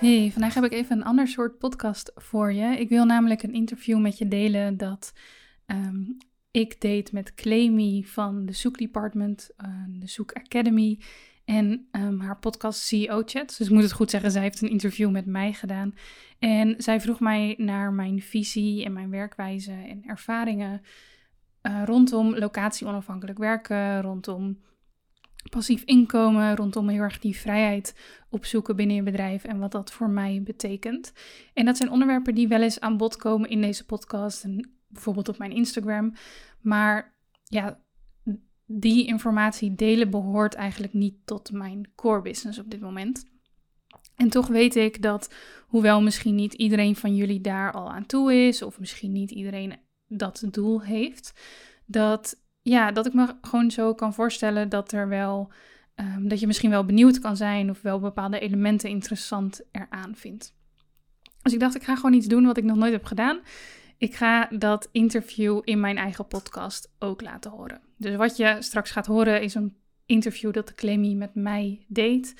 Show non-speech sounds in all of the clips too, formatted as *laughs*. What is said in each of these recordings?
Hey, vandaag heb ik even een ander soort podcast voor je. Ik wil namelijk een interview met je delen dat ehm, ik deed met Clemy van de Zoek Department, uh, de Zoek Academy en ehm, haar podcast CEO Chat. Dus ik moet het goed zeggen, zij heeft een interview met mij gedaan. En zij vroeg mij naar mijn visie en mijn werkwijze en ervaringen uh, rondom locatie onafhankelijk werken, rondom passief inkomen, rondom heel erg die vrijheid opzoeken binnen je bedrijf en wat dat voor mij betekent. En dat zijn onderwerpen die wel eens aan bod komen in deze podcast en bijvoorbeeld op mijn Instagram. Maar ja, die informatie delen behoort eigenlijk niet tot mijn core business op dit moment. En toch weet ik dat, hoewel misschien niet iedereen van jullie daar al aan toe is, of misschien niet iedereen dat doel heeft, dat ja, dat ik me gewoon zo kan voorstellen dat er wel, um, dat je misschien wel benieuwd kan zijn of wel bepaalde elementen interessant eraan vindt. Dus ik dacht, ik ga gewoon iets doen wat ik nog nooit heb gedaan. Ik ga dat interview in mijn eigen podcast ook laten horen. Dus wat je straks gaat horen is een interview dat de Clemmy met mij deed,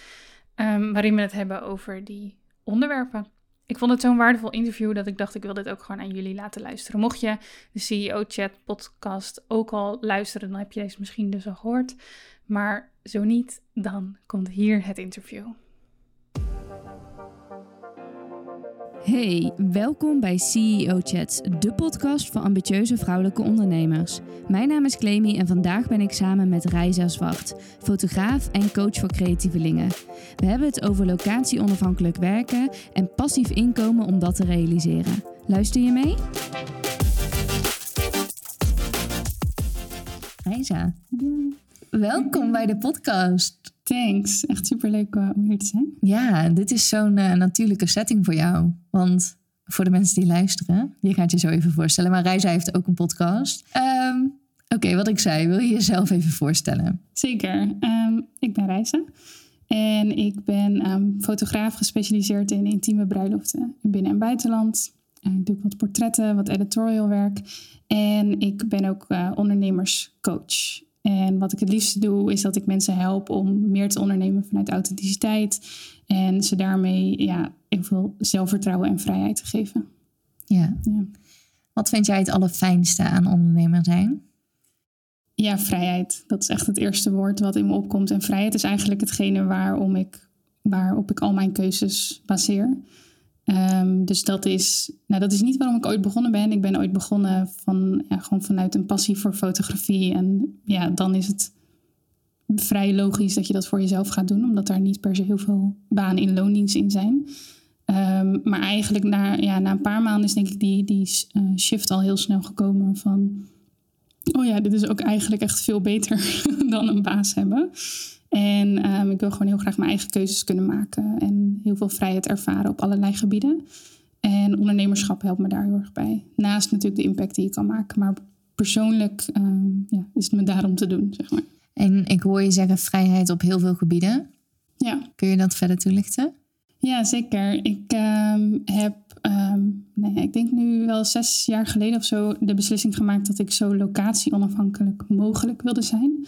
um, waarin we het hebben over die onderwerpen ik vond het zo'n waardevol interview dat ik dacht, ik wil dit ook gewoon aan jullie laten luisteren. Mocht je de CEO Chat podcast ook al luisteren, dan heb je deze misschien dus al gehoord. Maar zo niet, dan komt hier het interview. Hey, welkom bij CEO Chats, de podcast voor ambitieuze vrouwelijke ondernemers. Mijn naam is Clemy en vandaag ben ik samen met Reisa Zwart, fotograaf en coach voor creatievelingen. We hebben het over locatie-onafhankelijk werken en passief inkomen om dat te realiseren. Luister je mee? Reisa, welkom bij de podcast. Thanks. Echt superleuk uh, om hier te zijn. Ja, dit is zo'n uh, natuurlijke setting voor jou. Want voor de mensen die luisteren, je gaat je zo even voorstellen. Maar Reisa heeft ook een podcast. Um, Oké, okay, wat ik zei, wil je jezelf even voorstellen? Zeker. Um, ik ben Reisa. En ik ben um, fotograaf gespecialiseerd in intieme bruiloften in binnen- en buitenland. Uh, ik doe wat portretten, wat editorial werk. En ik ben ook uh, ondernemerscoach. En wat ik het liefste doe, is dat ik mensen help om meer te ondernemen vanuit authenticiteit. En ze daarmee ja, heel veel zelfvertrouwen en vrijheid te geven. Ja. ja. Wat vind jij het allerfijnste aan ondernemer zijn? Ja, vrijheid. Dat is echt het eerste woord wat in me opkomt. En vrijheid is eigenlijk hetgene waarom ik, waarop ik al mijn keuzes baseer. Um, dus dat is, nou, dat is niet waarom ik ooit begonnen ben. Ik ben ooit begonnen van, ja, gewoon vanuit een passie voor fotografie. En ja, dan is het vrij logisch dat je dat voor jezelf gaat doen, omdat daar niet per se heel veel banen in loondienst in zijn. Um, maar eigenlijk na, ja, na een paar maanden is denk ik die, die uh, shift al heel snel gekomen van... Oh ja, dit is ook eigenlijk echt veel beter *laughs* dan een baas hebben. En um, ik wil gewoon heel graag mijn eigen keuzes kunnen maken en heel veel vrijheid ervaren op allerlei gebieden. En ondernemerschap helpt me daar heel erg bij. Naast natuurlijk de impact die je kan maken, maar persoonlijk um, ja, is het me daarom te doen, zeg maar. En ik hoor je zeggen vrijheid op heel veel gebieden. Ja. Kun je dat verder toelichten? Ja, zeker. Ik um, heb, nee, ik denk nu wel zes jaar geleden of zo, de beslissing gemaakt dat ik zo locatie onafhankelijk mogelijk wilde zijn.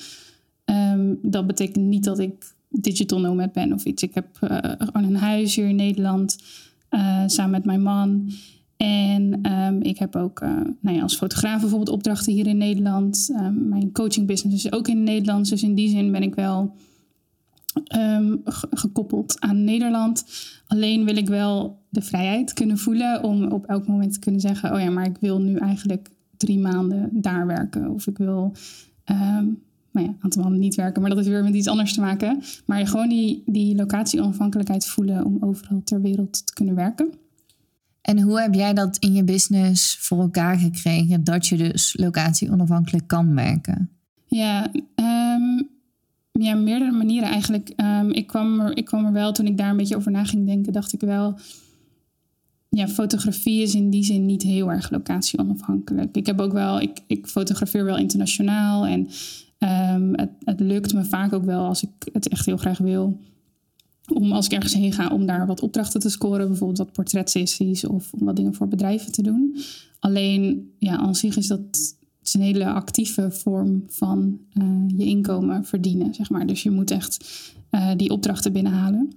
Um, dat betekent niet dat ik digital nomad ben of iets. Ik heb uh, gewoon een huis hier in Nederland uh, samen met mijn man. En um, ik heb ook uh, nou ja, als fotograaf bijvoorbeeld opdrachten hier in Nederland. Um, mijn coaching business is ook in Nederland. Dus in die zin ben ik wel ehm, gekoppeld aan Nederland. Alleen wil ik wel de vrijheid kunnen voelen om op elk moment te kunnen zeggen: Oh ja, maar ik wil nu eigenlijk drie maanden daar werken. Of ik wil. Nou ja, een aantal maanden niet werken, maar dat is weer met iets anders te maken. Maar gewoon die, die locatie-onafhankelijkheid voelen om overal ter wereld te kunnen werken. En hoe heb jij dat in je business voor elkaar gekregen dat je dus locatie-onafhankelijk kan werken? Ja, um, ja meerdere manieren eigenlijk. Um, ik, kwam er, ik kwam er wel, toen ik daar een beetje over na ging denken, dacht ik wel ja, fotografie is in die zin niet heel erg locatie-onafhankelijk. Ik heb ook wel, ik, ik fotografeer wel internationaal en um, het, het lukt me vaak ook wel als ik het echt heel graag wil. Om als ik ergens heen ga, om daar wat opdrachten te scoren, bijvoorbeeld wat portretsessies of om wat dingen voor bedrijven te doen. Alleen, ja, aan zich is dat is een hele actieve vorm van uh, je inkomen verdienen, zeg maar. Dus je moet echt uh, die opdrachten binnenhalen.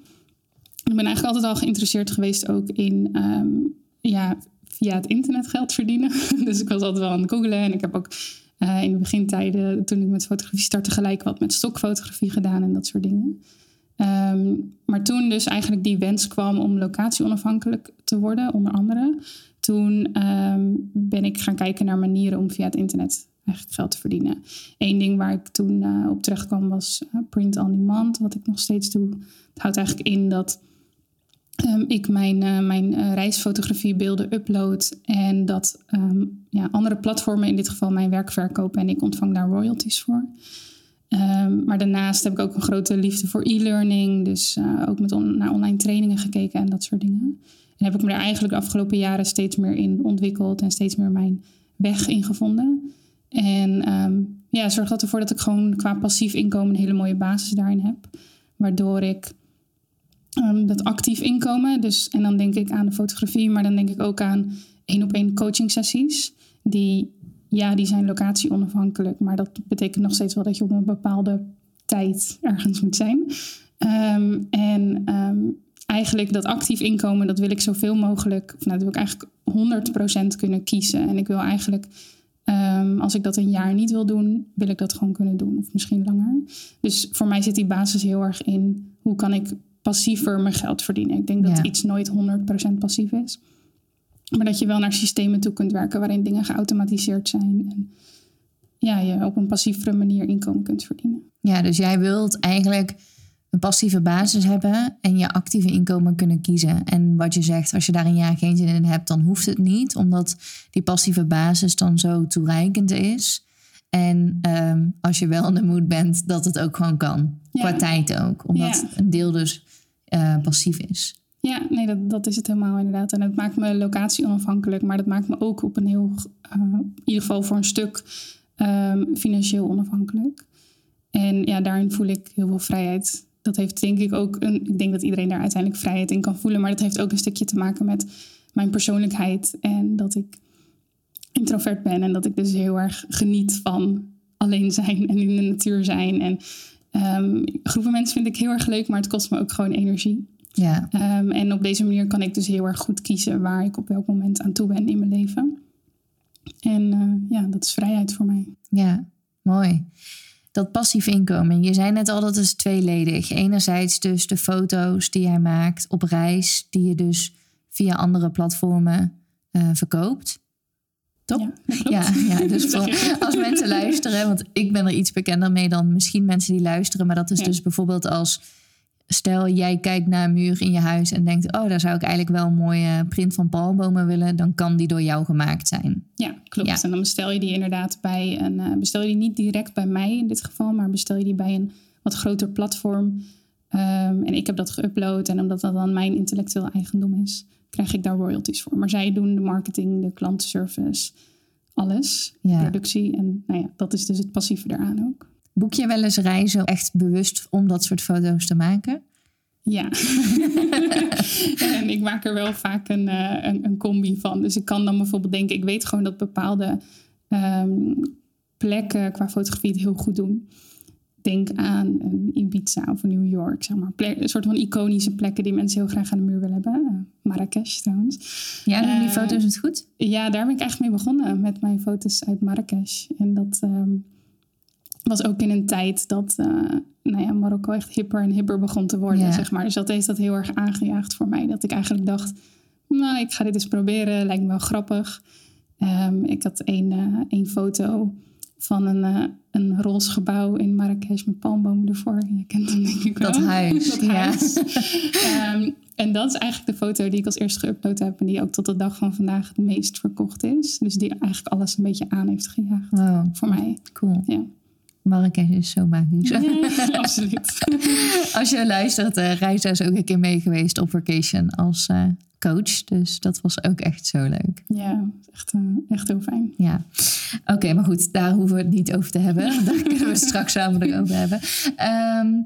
Ik ben eigenlijk altijd al geïnteresseerd geweest ook in um, ja, via het internet geld verdienen. *laughs* dus ik was altijd wel aan het googlen en ik heb ook uh, in de begintijden, toen ik met fotografie startte, gelijk wat met stokfotografie gedaan en dat soort dingen. Um, maar toen dus eigenlijk die wens kwam om locatie onafhankelijk te worden, onder andere. Toen um, ben ik gaan kijken naar manieren om via het internet eigenlijk geld te verdienen. Eén ding waar ik toen uh, op terecht kwam was uh, print on demand, wat ik nog steeds doe. Het houdt eigenlijk in dat um, ik mijn, uh, mijn uh, reisfotografiebeelden upload en dat um, ja, andere platformen in dit geval mijn werk verkopen en ik ontvang daar royalties voor. Um, maar daarnaast heb ik ook een grote liefde voor e-learning, dus uh, ook met naar online trainingen gekeken en dat soort dingen. En heb ik me daar eigenlijk de afgelopen jaren steeds meer in ontwikkeld en steeds meer mijn weg in gevonden. En ja, zorg dat ervoor dat ik gewoon qua passief inkomen een hele mooie basis daarin heb. Waardoor ik um, dat actief inkomen. Dus, en dan denk ik aan de fotografie, maar dan denk ik ook aan één op één coaching sessies. Die, ja, die zijn locatie onafhankelijk, maar dat betekent nog steeds wel dat je op een bepaalde tijd ergens moet zijn. Um, en um, eigenlijk dat actief inkomen, dat wil ik zoveel mogelijk, of nou, dat wil ik eigenlijk 100% kunnen kiezen. En ik wil eigenlijk, als ik dat een jaar niet wil doen, wil ik dat gewoon kunnen doen, of misschien langer. Dus voor mij zit die basis heel erg in hoe kan ik passiever mijn geld verdienen. Ik denk dat iets nooit 100% passief is. Maar dat je wel naar systemen toe kunt werken waarin dingen geautomatiseerd zijn. En ja, je op een passievere manier inkomen kunt verdienen. Ja, dus jij wilt eigenlijk een passieve basis hebben en je actieve inkomen kunnen kiezen. En wat je zegt, als je daar een jaar geen zin in hebt, dan hoeft het niet, omdat die passieve basis dan zo toereikend is. En um, als je wel in de moed bent, dat het ook gewoon kan. Ja. Qua tijd ook. Omdat ja. een deel dus uh, passief is. Ja, nee, dat, dat is het helemaal inderdaad. En het maakt me locatie onafhankelijk, maar dat maakt me ook op een heel, uh, in ieder geval voor een stuk, um, financieel onafhankelijk. En ja, daarin voel ik heel veel vrijheid. Dat heeft denk ik ook, een, ik denk dat iedereen daar uiteindelijk vrijheid in kan voelen, maar dat heeft ook een stukje te maken met mijn persoonlijkheid en dat ik introvert ben en dat ik dus heel erg geniet van alleen zijn en in de natuur zijn. En um, groepen mensen vind ik heel erg leuk, maar het kost me ook gewoon energie. Ja. Um, en op deze manier kan ik dus heel erg goed kiezen waar ik op welk moment aan toe ben in mijn leven. En uh, ja, dat is vrijheid voor mij. Ja, mooi. Dat passief inkomen. Je zei net al dat is tweeledig. Enerzijds dus de foto's die jij maakt op reis, die je dus via andere platformen uh, verkoopt. Top? Ja, *laughs* ja, ja, dus *laughs* voor, als mensen luisteren, want ik ben er iets bekender mee dan misschien mensen die luisteren, maar dat is ja. dus bijvoorbeeld als stel jij kijkt naar een muur in je huis en denkt, oh, daar zou ik eigenlijk wel een mooie print van palmbomen willen, dan kan die door jou gemaakt zijn. Ja, klopt. Ja. En dan bestel je die inderdaad bij een, uh, bestel je die niet direct bij mij in dit geval, maar bestel je die bij een wat groter platform. Um, en ik heb dat geüpload en omdat dat dan mijn intellectueel eigendom is, krijg ik daar royalties voor. Maar zij doen de marketing, de klantenservice, alles, ja. productie. En nou ja, dat is dus het passieve daaraan ook. Boek je wel eens reizen echt bewust om dat soort foto's te maken? Ja, *laughs* en ik maak er wel vaak een, uh, een, een, combi van. Dus ik kan dan bijvoorbeeld denken, ik weet gewoon dat bepaalde um, plekken qua fotografie het heel goed doen denk aan een Ibiza of New York, zeg maar. Plek, een soort van iconische plekken die mensen heel graag aan de muur willen hebben. Uh, Marrakesh trouwens. Ja, doen die uh, foto's het goed? Ja, daar ben ik echt mee begonnen met mijn foto's uit Marrakesh. En dat, um, was ook in een tijd dat uh, nou ja, Marokko echt hipper en hipper begon te worden, zeg maar. Dus dat heeft dat heel erg aangejaagd voor mij. Dat ik eigenlijk dacht, nou, ik ga dit eens proberen. Lijkt me wel grappig. Um, ik had één, uh, één foto van een, uh, een roze gebouw in Marrakesh met palmbomen ervoor. Je kent hem denk ik wel. *laughs* Dat huis, dat huis. um, en dat is eigenlijk de foto die ik als eerste geüpload heb... en die ook tot de dag van vandaag het meest verkocht is. Dus die eigenlijk alles een beetje aan heeft gejaagd wow. voor mij. Cool. Ja. Marrakesh is zo magisch. Ja, absoluut. als je luistert, uh, Reisa is ook een keer mee geweest op vacation als uh, coach. Dus dat was ook echt zo leuk. Ja, echt, uh, echt heel fijn. Ja, oké, maar goed, daar hoeven we het niet over te hebben. *laughs* daar kunnen we het straks samen erover hebben. Um,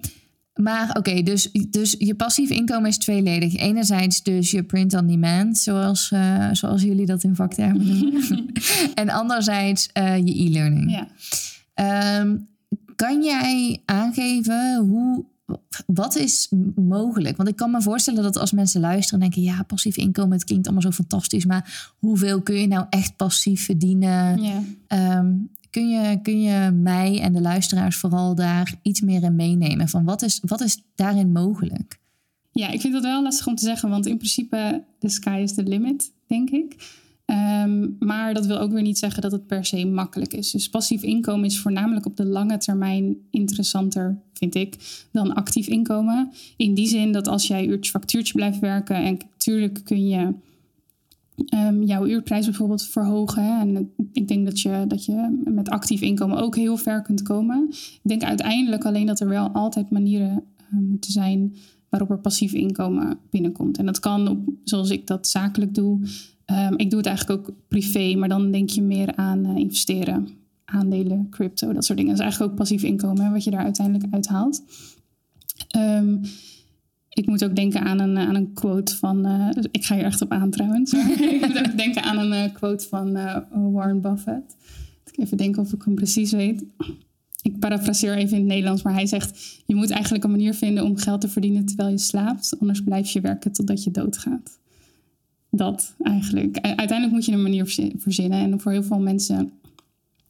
maar oké, dus, dus je passief inkomen is tweeledig. Enerzijds dus je print on demand, zoals, uh, zoals jullie dat in vaktermen noemen. *laughs* en anderzijds uh, je e-learning. Ja. Um, kan jij aangeven hoe, wat is mogelijk? Want ik kan me voorstellen dat als mensen luisteren en denken... ja, passief inkomen, het klinkt allemaal zo fantastisch... maar hoeveel kun je nou echt passief verdienen? Ja. Um, kun je, kun je mij en de luisteraars vooral daar iets meer in meenemen? Van wat is, wat is daarin mogelijk? Ja, ik vind dat wel lastig om te zeggen, want in principe de sky is the limit, denk ik. Um, maar dat wil ook weer niet zeggen dat het per se makkelijk is. Dus passief inkomen is voornamelijk op de lange termijn interessanter, vind ik, dan actief inkomen. In die zin dat als jij uurtje factuurtje blijft werken en natuurlijk kun je um, jouw uurprijs bijvoorbeeld verhogen. En ik denk dat je, dat je met actief inkomen ook heel ver kunt komen. Ik denk uiteindelijk alleen dat er wel altijd manieren uh, moeten zijn waarop er passief inkomen binnenkomt. En dat kan zoals ik dat zakelijk doe. Um, ik doe het eigenlijk ook privé, maar dan denk je meer aan uh, investeren. Aandelen, crypto, dat soort dingen. Dat is eigenlijk ook passief inkomen, wat je daar uiteindelijk uithaalt. Um, ik moet ook denken aan een, aan een quote van. Uh, ik ga hier echt op aan trouwens. *laughs* ik moet ook denken aan een uh, quote van Warren Buffett. Ik even denken of ik hem precies weet. Ik parafraseer even in het Nederlands, maar hij zegt: Je moet eigenlijk een manier vinden om geld te verdienen terwijl je slaapt. Anders blijf je werken totdat je doodgaat. Dat eigenlijk. Uiteindelijk moet je een manier verzinnen. En voor heel veel mensen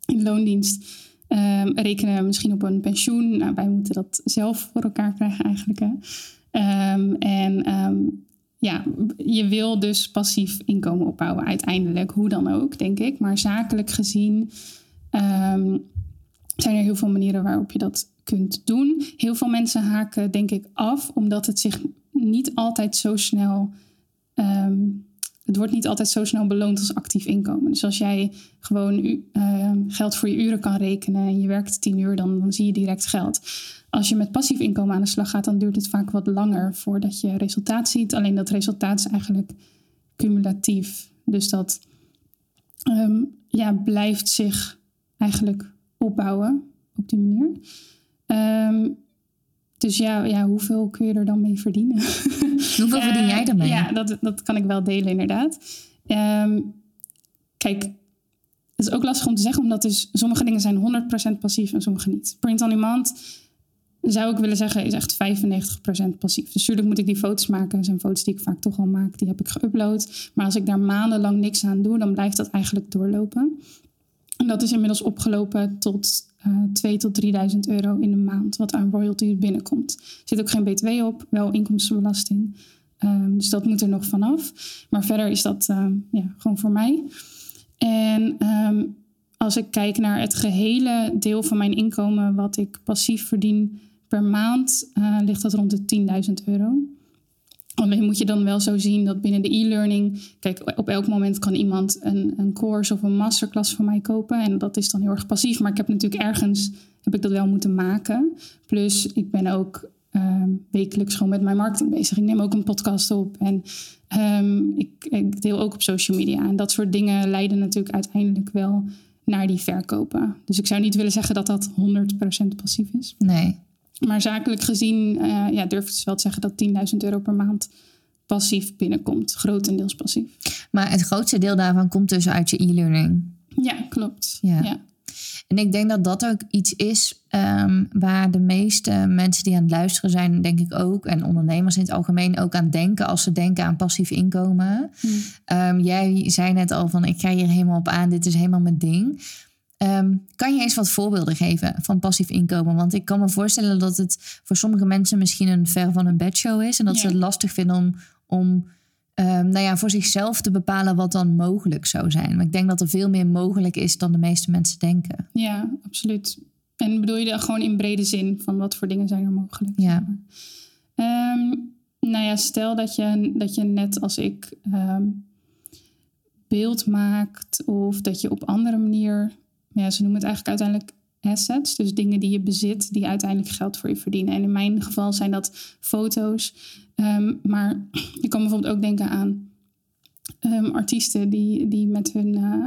in loondienst um, rekenen misschien op een pensioen. Nou, wij moeten dat zelf voor elkaar krijgen eigenlijk. Hè. Um, en um, ja, je wil dus passief inkomen opbouwen uiteindelijk, hoe dan ook, denk ik. Maar zakelijk gezien zijn er heel veel manieren waarop je dat kunt doen. Heel veel mensen haken, denk ik, af, omdat het zich niet altijd zo snel het wordt niet altijd zo snel beloond als actief inkomen. Dus als jij gewoon uh, geld voor je uren kan rekenen en je werkt tien uur, dan, dan zie je direct geld. Als je met passief inkomen aan de slag gaat, dan duurt het vaak wat langer voordat je resultaat ziet. Alleen dat resultaat is eigenlijk cumulatief. Dus dat um, ja, blijft zich eigenlijk opbouwen op die manier. Um, dus ja, ja, hoeveel kun je er dan mee verdienen? *laughs* Hoeveel verdien jij ermee? Ja, dat, dat kan ik wel delen inderdaad. Um, kijk, het is ook lastig om te zeggen, omdat dus sommige dingen zijn 100% passief en sommige niet. Print on demand zou ik willen zeggen is echt 95% passief. Dus natuurlijk moet ik die foto's maken. Dat zijn foto's die ik vaak toch al maak, die heb ik geüpload. Maar als ik daar maandenlang niks aan doe, dan blijft dat eigenlijk doorlopen. En dat is inmiddels opgelopen tot uh, 2.000 tot 3.000 euro in de maand, wat aan royalties binnenkomt. Er zit ook geen btw op, wel inkomstenbelasting. Um, dus dat moet er nog vanaf. Maar verder is dat um, ja, gewoon voor mij. En um, als ik kijk naar het gehele deel van mijn inkomen, wat ik passief verdien per maand, uh, ligt dat rond de 10.000 euro. Alleen moet je dan wel zo zien dat binnen de e-learning, kijk, op elk moment kan iemand een, een course of een masterclass van mij kopen. En dat is dan heel erg passief. Maar ik heb natuurlijk ergens, heb ik dat wel moeten maken. Plus, ik ben ook um, wekelijks gewoon met mijn marketing bezig. Ik neem ook een podcast op en um, ik, ik, deel ook op social media. En dat soort dingen leiden natuurlijk uiteindelijk wel naar die verkopen. Dus ik zou niet willen zeggen dat dat 100% passief is. Nee. Maar zakelijk gezien uh, ja, durf ik dus wel te zeggen dat 10.000 euro per maand passief binnenkomt. Grotendeels passief. Maar het grootste deel daarvan komt dus uit je e-learning. Ja, klopt. Ja. ja. En ik denk dat dat ook iets is um, waar de meeste mensen die aan het luisteren zijn, denk ik ook, en ondernemers in het algemeen ook aan denken als ze denken aan passief inkomen. Hmm. Um, jij zei net al van ik ga hier helemaal op aan, dit is helemaal mijn ding. Ehm, kan je eens wat voorbeelden geven van passief inkomen? Want ik kan me voorstellen dat het voor sommige mensen misschien een ver van een bedshow is. En dat ze het lastig vinden om, om um, nou ja, voor zichzelf te bepalen wat dan mogelijk zou zijn. Maar ik denk dat er veel meer mogelijk is dan de meeste mensen denken. Ja, absoluut. En bedoel je dat gewoon in brede zin van wat voor dingen zijn er mogelijk? Ja. Um, nou ja, stel dat je, dat je net als ik beeld maakt of dat je op andere manier ja, ze noemen het eigenlijk uiteindelijk assets. Dus dingen die je bezit, die uiteindelijk geld voor je verdienen. En in mijn geval zijn dat foto's. Ehm, maar *clears throat* je kan bijvoorbeeld ook denken aan ehm, artiesten die, die met hun uh,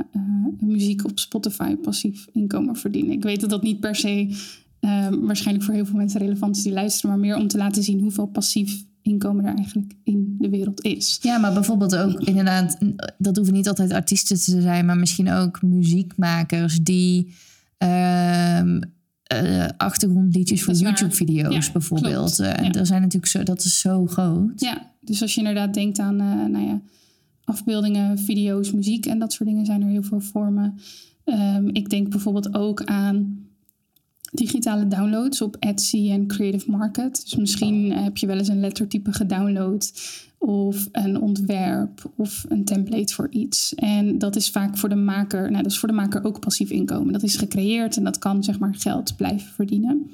muziek op Spotify passief inkomen verdienen. Ik weet dat dat niet per se ehm, waarschijnlijk voor heel veel mensen relevant is die luisteren, maar meer om te laten zien hoeveel passief inkomen er eigenlijk in de wereld is. Ja, maar bijvoorbeeld ook inderdaad, dat hoeven niet altijd artiesten te zijn, maar misschien ook muziekmakers die uh, uh, achtergrondliedjes voor YouTube-video's bijvoorbeeld. Uh, en er zijn natuurlijk zo, dat is zo groot. Ja, dus als je inderdaad denkt aan, uh, nou ja, afbeeldingen, video's, muziek en dat soort dingen, zijn er heel veel vormen. Um, ik denk bijvoorbeeld ook aan digitale downloads op Etsy en Creative Market. Dus misschien heb je wel eens een lettertype gedownload of een ontwerp of een template voor iets. En dat is vaak voor de maker, nou dat is voor de maker ook passief inkomen. Dat is gecreëerd en dat kan zeg maar geld blijven verdienen.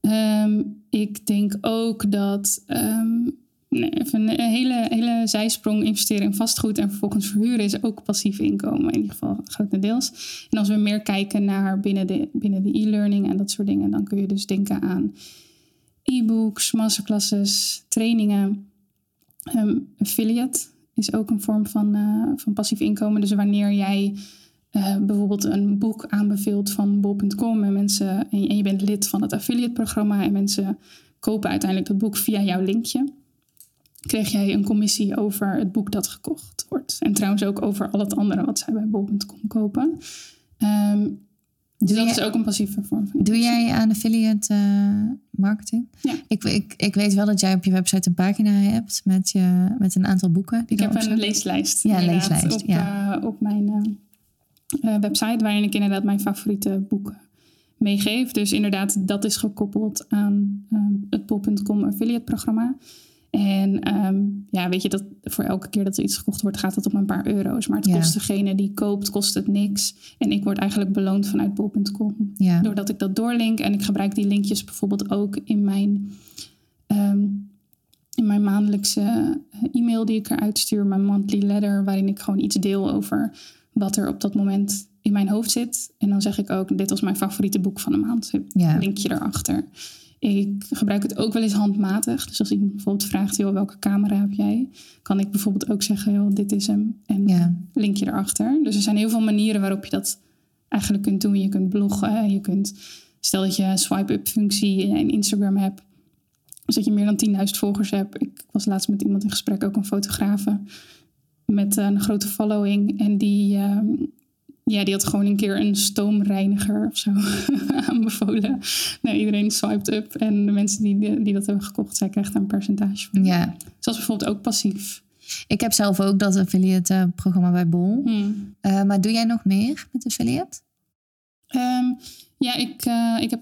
Um, ik denk ook dat um, even een hele, hele zijsprong investeren in vastgoed en vervolgens verhuren is ook passief inkomen, in ieder geval grotendeels. En als we meer kijken naar binnen de, binnen de e-learning en dat soort dingen, dan kun je dus denken aan e-books, masterclasses, trainingen. Um, affiliate is ook een vorm van, uh, van passief inkomen. Dus wanneer jij uh, bijvoorbeeld een boek aanbeveelt van bol.com en mensen en je bent lid van het affiliate programma en mensen kopen uiteindelijk dat boek via jouw linkje kreeg jij een commissie over het boek dat gekocht wordt. En trouwens ook over al het andere wat zij bij bol.com kopen. Um, dus dat is ook een passieve vorm van. Doe jij aan affiliate uh, marketing? Ja. Ik, ik, ik weet wel dat jij op je website een pagina hebt met, je, met een aantal boeken. Die ik heb een leeslijst. Ja, leeslijst. Op, ja. Uh, op mijn uh, website, waarin ik inderdaad mijn favoriete boeken meegeef. Dus inderdaad, dat is gekoppeld aan het bol.com affiliate programma. En um, ja, weet je, dat voor elke keer dat er iets gekocht wordt, gaat het om een paar euro's. Maar het kost degene die koopt, kost het niks. En ik word eigenlijk beloond vanuit bol.com. Ja. Doordat ik dat doorlink. En ik gebruik die linkjes bijvoorbeeld ook in mijn, um, in mijn maandelijkse eh, e-mail die ik eruit stuur. Mijn monthly letter, waarin ik gewoon iets deel over wat er op dat moment in mijn hoofd zit. En dan zeg ik ook, dit was mijn favoriete boek van de maand. Ja. Linkje erachter. Ik gebruik het ook wel eens handmatig. Dus als iemand bijvoorbeeld vraagt, joh, welke camera heb jij? Kan ik bijvoorbeeld ook zeggen, joh, dit is hem. En ja. linkje erachter. Dus er zijn heel veel manieren waarop je dat eigenlijk kunt doen. Je kunt bloggen, je kunt... Stel dat je een swipe-up functie in Instagram hebt. Dus dat je meer dan 10.000 volgers hebt. Ik was laatst met iemand in gesprek, ook een fotografe. Met een grote following. En die... Uh, ja, die had gewoon een keer een stoomreiniger of zo *laughs* aanbevolen. Nou, iedereen swiped up en de mensen die, die dat hebben gekocht, zij krijgt daar een percentage van. Ja. Zoals bijvoorbeeld ook passief. Ik heb zelf ook dat affiliate programma bij Bol. Hmm. Uh, maar doe jij nog meer met affiliate? Um, ja, ik, uh, ik heb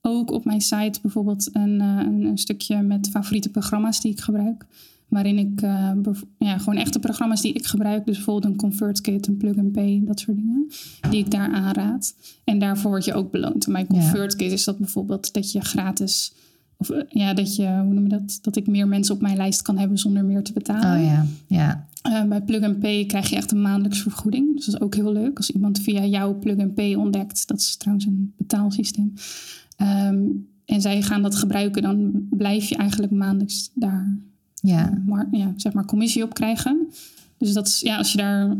ook op mijn site bijvoorbeeld een, uh, een, stukje met favoriete programma's die ik gebruik. Waarin ik uh, ja, gewoon echte programma's die ik gebruik. Dus bijvoorbeeld een ConvertKit, een plug-and-pay, dat soort dingen. Die ik daar aanraad. En daarvoor word je ook beloond. Bij ConvertKit ja. is dat bijvoorbeeld dat je gratis... Of ja, dat je, hoe noem je dat? Dat ik meer mensen op mijn lijst kan hebben zonder meer te betalen. Oh ja, ja. Uh, bij Plug-and-Pay krijg je echt een maandelijks vergoeding. Dus dat is ook heel leuk. Als iemand via jouw Plug-and-Pay ontdekt. Dat is trouwens een betaalsysteem. Um, en zij gaan dat gebruiken. Dan blijf je eigenlijk maandelijks daar ja. Maar, ja, zeg maar commissie op krijgen. Dus dat is, ja, als je daar.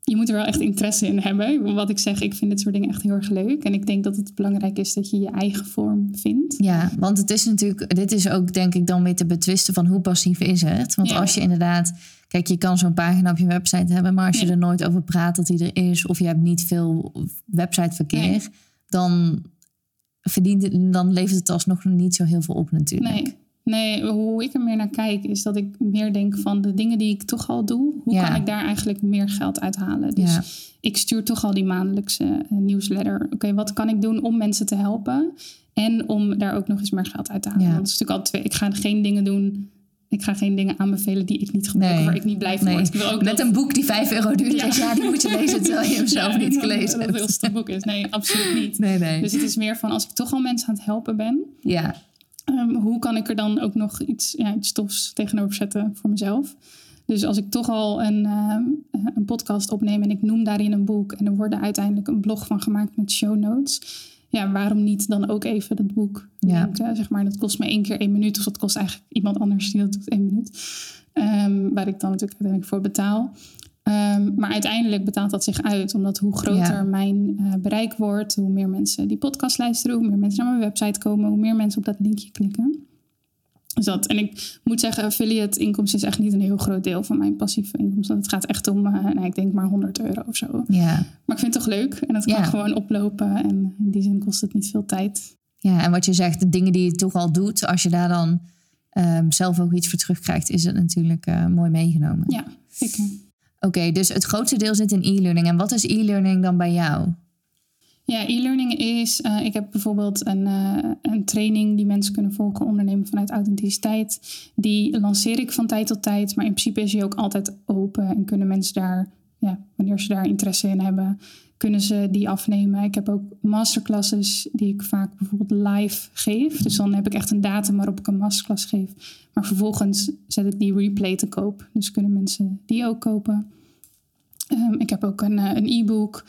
Je moet er wel echt interesse in hebben. Wat ik zeg, ik vind dit soort dingen echt heel erg leuk. En ik denk dat het belangrijk is dat je je eigen vorm vindt. Ja, want het is natuurlijk, dit is ook denk ik dan weer te betwisten van hoe passief is het. Want Ja. als je inderdaad, kijk, je kan zo'n pagina op je website hebben, maar als je Ja. er nooit over praat dat die er is, of je hebt niet veel websiteverkeer, Nee. dan verdient het, dan levert het alsnog niet zo heel veel op natuurlijk. Nee, Nee, hoe ik er meer naar kijk is dat ik meer denk van de dingen die ik toch al doe, hoe Ja. kan ik daar eigenlijk meer geld uit halen? Dus Ja. ik stuur toch al die maandelijkse eh, nieuwsletter. Oké, wat kan ik doen om mensen te helpen en om daar ook nog eens meer geld uit te halen? Ja. Want het is natuurlijk altijd twee. Ik ga geen dingen doen. Ik ga geen dingen aanbevelen die ik niet gebruik, Nee. waar ik niet blij van Nee. word. Ik wil ook Met dat- een boek die 5 euro duurt. Ja. Ja. die moet je lezen terwijl je hem *laughs* zelf Ja, niet gelezen Dat het hebt. boek is. Nee, absoluut niet. *laughs* Nee, nee. Dus het is meer van als ik toch al mensen aan het helpen ben, ja, Ehm, hoe kan ik er dan ook nog iets, ja, iets stofs tegenover zetten voor mezelf? Dus als ik toch al een, ehm, een podcast opneem en ik noem daarin een boek en er wordt er uiteindelijk een blog van gemaakt met show notes. Ja, waarom niet dan ook even dat boek Ja. Zeg maar, dat kost me één keer één minuut. Of dat kost eigenlijk iemand anders die dat doet één minuut. Ehm, waar ik dan natuurlijk uiteindelijk voor betaal. Ehm, maar uiteindelijk betaalt dat zich uit. Omdat hoe groter Ja. mijn eh, bereik wordt, hoe meer mensen die podcast luisteren, hoe meer mensen naar mijn website komen, hoe meer mensen op dat linkje klikken. Dus dat. En ik moet zeggen, affiliate inkomsten is echt niet een heel groot deel van mijn passieve inkomsten. Het gaat echt om, eh, nou, ik denk maar 100 euro of zo. ja. Maar ik vind het toch leuk en het kan Ja. gewoon oplopen. En in die zin kost het niet veel tijd. ja, en wat je zegt, de dingen die je toch al doet, als je daar dan ehm, zelf ook iets voor terugkrijgt, is het natuurlijk eh, mooi meegenomen. Ja, zeker. Oké, dus het grootste deel zit in e-learning. En wat is e-learning dan bij jou? Ja, e-learning is, eh, ik heb bijvoorbeeld een, eh, een training die mensen kunnen volgen, ondernemen vanuit authenticiteit. Die lanceer ik van tijd tot tijd, maar in principe is die ook altijd open en kunnen mensen daar, ja, wanneer ze daar interesse in hebben, kunnen ze die afnemen. Ik heb ook masterclasses die ik vaak bijvoorbeeld live geef. Dus dan heb ik echt een datum waarop ik een masterclass geef. Maar vervolgens zet ik die replay te koop. Dus kunnen mensen die ook kopen. Ehm, ik heb ook een, eh, e-book.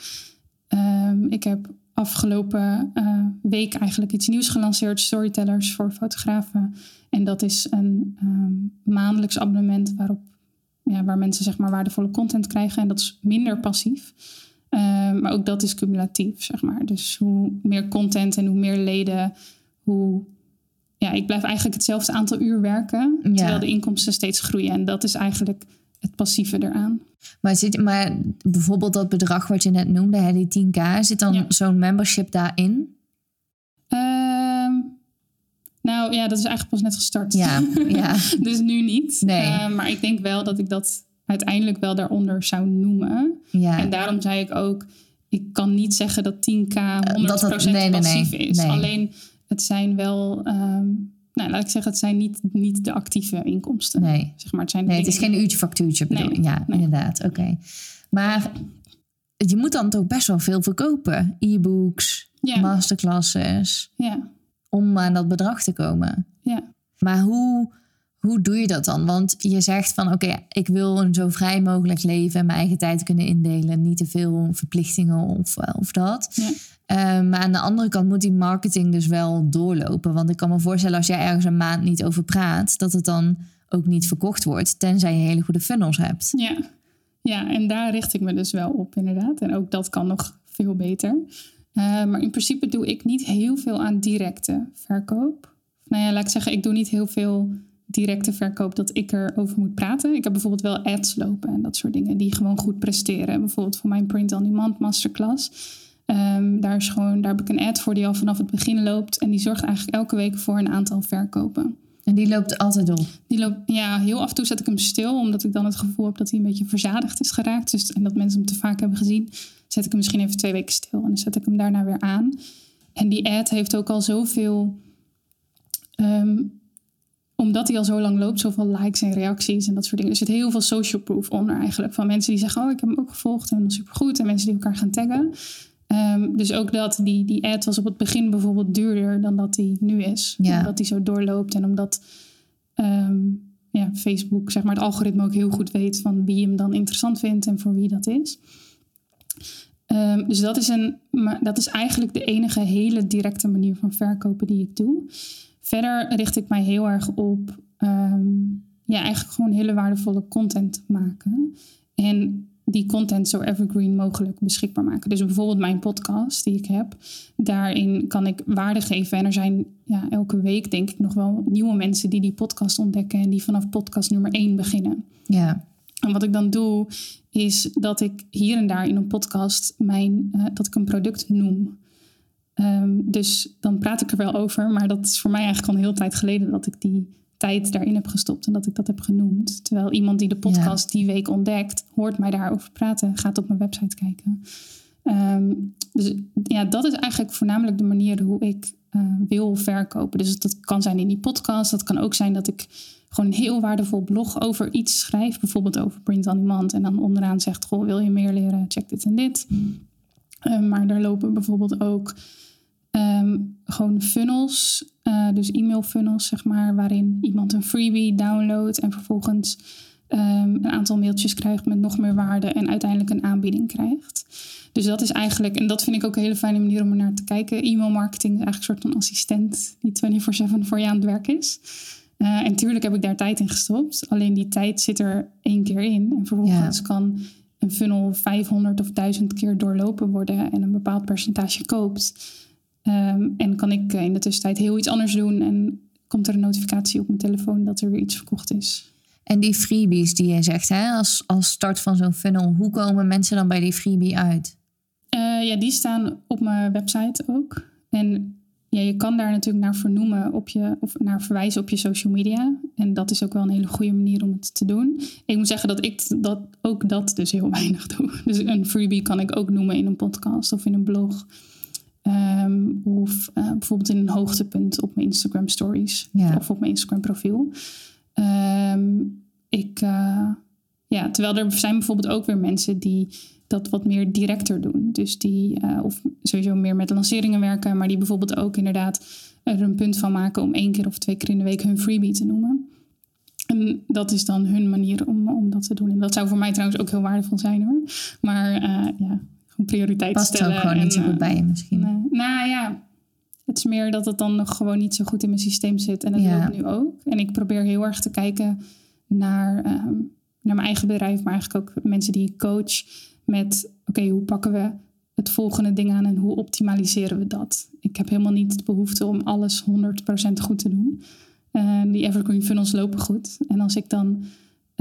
Ehm, ik heb afgelopen eh, week eigenlijk iets nieuws gelanceerd, Storytellers voor fotografen. En dat is een ehm, maandelijks abonnement waarop, ja, waar mensen zeg maar waardevolle content krijgen. En dat is minder passief. Ehm, maar ook dat is cumulatief, zeg maar. Dus hoe meer content en hoe meer leden, hoe... Ja, ik blijf eigenlijk hetzelfde aantal uur werken, Ja. terwijl de inkomsten steeds groeien. En dat is eigenlijk het passieve eraan. Maar, zit, maar bijvoorbeeld dat bedrag wat je net noemde, hè, die 10k, zit dan Ja. zo'n membership daarin? Ehm, nou ja, dat is eigenlijk pas net gestart. Ja, ja. *laughs* dus nu niet. Nee. Ehm, maar ik denk wel dat ik dat uiteindelijk wel daaronder zou noemen. ja. En daarom zei ik ook, ik kan niet zeggen dat 10k 100% dat het- nee, nee, nee. passief is. Nee. Alleen het zijn wel, ehm, nou laat ik zeggen, het zijn niet, niet de actieve inkomsten. Nee. Zeg maar, het, zijn Nee, het is geen uurtje factuurtje bedoel Nee, ik. Ja, nee. inderdaad. Oké. Maar je moet dan toch best wel veel verkopen. E-books, Ja. masterclasses, Ja, om aan dat bedrag te komen. ja. Maar hoe, hoe doe je dat dan? Want je zegt van oké, ik wil een zo vrij mogelijk leven en mijn eigen tijd kunnen indelen. Niet te veel verplichtingen of, eh, of dat. Ja. Eh, maar aan de andere kant moet die marketing dus wel doorlopen. Want ik kan me voorstellen als jij ergens een maand niet over praat, dat het dan ook niet verkocht wordt. Tenzij je hele goede funnels hebt. Ja. ja, en daar richt ik me dus wel op inderdaad. En ook dat kan nog veel beter. Eh, maar in principe doe ik niet heel veel aan directe verkoop. Nou ja, laat ik zeggen, ik doe niet heel veel directe verkoop dat ik erover moet praten. Ik heb bijvoorbeeld wel ads lopen en dat soort dingen die gewoon goed presteren. Bijvoorbeeld voor mijn Print on Demand masterclass. Ehm, daar, is gewoon, daar heb ik een ad voor die al vanaf het begin loopt. En die zorgt eigenlijk elke week voor een aantal verkopen. En die loopt altijd op. Die loopt, ja, heel af en toe zet ik hem stil, omdat ik dan het gevoel heb dat hij een beetje verzadigd is geraakt. Dus, en dat mensen hem te vaak hebben gezien. Zet ik hem misschien even twee weken stil en dan zet ik hem daarna weer aan. En die ad heeft ook al zoveel. ehm, omdat hij al zo lang loopt, zoveel likes en reacties en dat soort dingen. Er zit heel veel social proof onder eigenlijk. Van mensen die zeggen, oh, ik heb hem ook gevolgd en dat is supergoed. En mensen die elkaar gaan taggen. Ehm, dus ook dat, die, die ad was op het begin bijvoorbeeld duurder dan dat die nu is. Ja. Omdat die zo doorloopt en omdat ehm, ja, Facebook, zeg maar, het algoritme ook heel goed weet van wie hem dan interessant vindt en voor wie dat is. Ehm, dus dat is, een, maar dat is eigenlijk de enige hele directe manier van verkopen die ik doe. Verder richt ik mij heel erg op ehm, ja, eigenlijk gewoon hele waardevolle content maken. En die content zo evergreen mogelijk beschikbaar maken. Dus bijvoorbeeld mijn podcast die ik heb. Daarin kan ik waarde geven. En er zijn ja, elke week denk ik nog wel nieuwe mensen die die podcast ontdekken. En die vanaf podcast nummer 1 beginnen. Ja, En wat ik dan doe, is dat ik hier en daar in een podcast mijn, eh, dat ik een product noem. Ehm, dus dan praat ik er wel over, maar dat is voor mij eigenlijk al een hele tijd geleden dat ik die tijd daarin heb gestopt en dat ik dat heb genoemd. Terwijl iemand die de podcast die week ontdekt, hoort mij daarover praten, gaat op mijn website kijken. Ehm, dus ja, dat is eigenlijk voornamelijk de manier hoe ik uh, wil verkopen. Dus dat kan zijn in die podcast. Dat kan ook zijn dat ik gewoon een heel waardevol blog over iets schrijf. Bijvoorbeeld over print on demand. En dan onderaan zegt, goh, wil je meer leren? Check dit en dit. Ehm, maar er lopen bijvoorbeeld ook ehm, gewoon funnels. Uh, dus e-mail funnels, zeg maar. Waarin iemand een freebie downloadt. En vervolgens een aantal mailtjes krijgt met nog meer waarde. En uiteindelijk een aanbieding krijgt. Dus dat is eigenlijk, en dat vind ik ook een hele fijne manier om er naar te kijken. E-mail marketing is eigenlijk een soort van assistent die 24-7 voor je aan het werk is. Uh, en tuurlijk heb ik daar tijd in gestopt. Alleen die tijd zit er één keer in. En vervolgens kan een funnel 500 of 1000 keer doorlopen worden en een bepaald percentage koopt. Um, en kan ik in de tussentijd heel iets anders doen en komt er een notificatie op mijn telefoon dat er weer iets verkocht is. En die freebies die je zegt, hè, als, als start van zo'n funnel, hoe komen mensen dan bij die freebie uit? Uh, ja, die staan op mijn website ook. En ja, je kan daar natuurlijk naar vernoemen op je, of naar verwijzen op je social media. En dat is ook wel een hele goede manier om het te doen. Ik moet zeggen dat ik dat, ook dat dus heel *laughs* weinig doe. Dus een freebie kan ik ook noemen in een podcast of in een blog. Um, of uh, bijvoorbeeld in een hoogtepunt op mijn Instagram stories. Ja. Of op mijn Instagram profiel. Um, ik, uh, ja, terwijl er zijn bijvoorbeeld ook weer mensen die dat wat meer directer doen. Dus die, uh, of sowieso meer met lanceringen werken, maar die bijvoorbeeld ook inderdaad er een punt van maken om één keer of twee keer in de week hun freebie te noemen. En dat is dan hun manier om, om dat te doen. En dat zou voor mij trouwens ook heel waardevol zijn hoor. Maar ja, prioriteit Past stellen. Past ook gewoon niet zo goed bij je misschien. nou ja, het is meer dat het dan nog gewoon niet zo goed in mijn systeem zit. En dat ja. wil ik nu ook. En ik probeer heel erg te kijken naar, um, naar mijn eigen bedrijf, maar eigenlijk ook mensen die ik coach met oké, hoe pakken we het volgende ding aan en hoe optimaliseren we dat? Ik heb helemaal niet de behoefte om alles 100% goed te doen. Uh, die evergreen funnels lopen goed. En als ik dan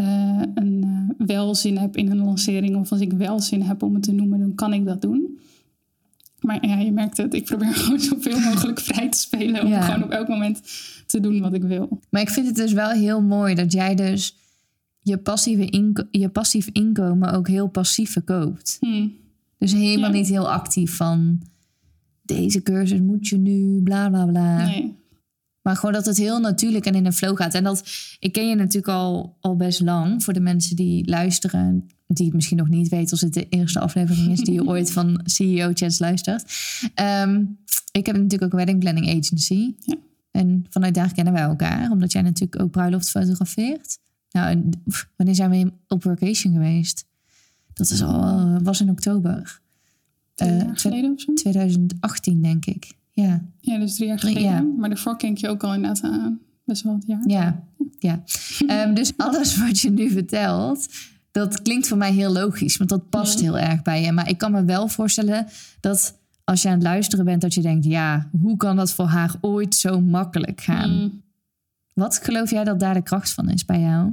uh, een uh, wel zin heb in een lancering of als ik wel zin heb om het te noemen, dan kan ik dat doen. Maar ja, je merkt het, ik probeer *laughs* gewoon zoveel mogelijk vrij te spelen om ja. gewoon op elk moment te doen wat ik wil. Maar ik vind het dus wel heel mooi dat jij dus je, passieve inko je passief inkomen ook heel passief verkoopt. Hmm. Dus helemaal ja. niet heel actief van deze cursus moet je nu, bla bla bla. Nee. Maar gewoon dat het heel natuurlijk en in een flow gaat. En dat, ik ken je natuurlijk al, al best lang. Voor de mensen die luisteren, die het misschien nog niet weten als het de eerste aflevering is die je *laughs* ooit van CEO Chats luistert. Um, ik heb natuurlijk ook een wedding planning agency. Ja. En vanuit daar kennen wij elkaar, omdat jij natuurlijk ook bruiloft fotografeert. Nou, wanneer zijn we op vacation geweest? Dat is al, was in oktober. Jaar geleden of zo? 2018, denk ik. Ja. Ja, dus drie jaar geleden. Ja. Maar daarvoor ken ik je ook al inderdaad aan best wel wat jaar. Ja, ja. um, *laughs* dus alles wat je nu vertelt, dat klinkt voor mij heel logisch. Want dat past ja. heel erg bij je. Maar ik kan me wel voorstellen dat als je aan het luisteren bent, dat je denkt: ja, hoe kan dat voor haar ooit zo makkelijk gaan? Mm. Wat geloof jij dat daar de kracht van is bij jou?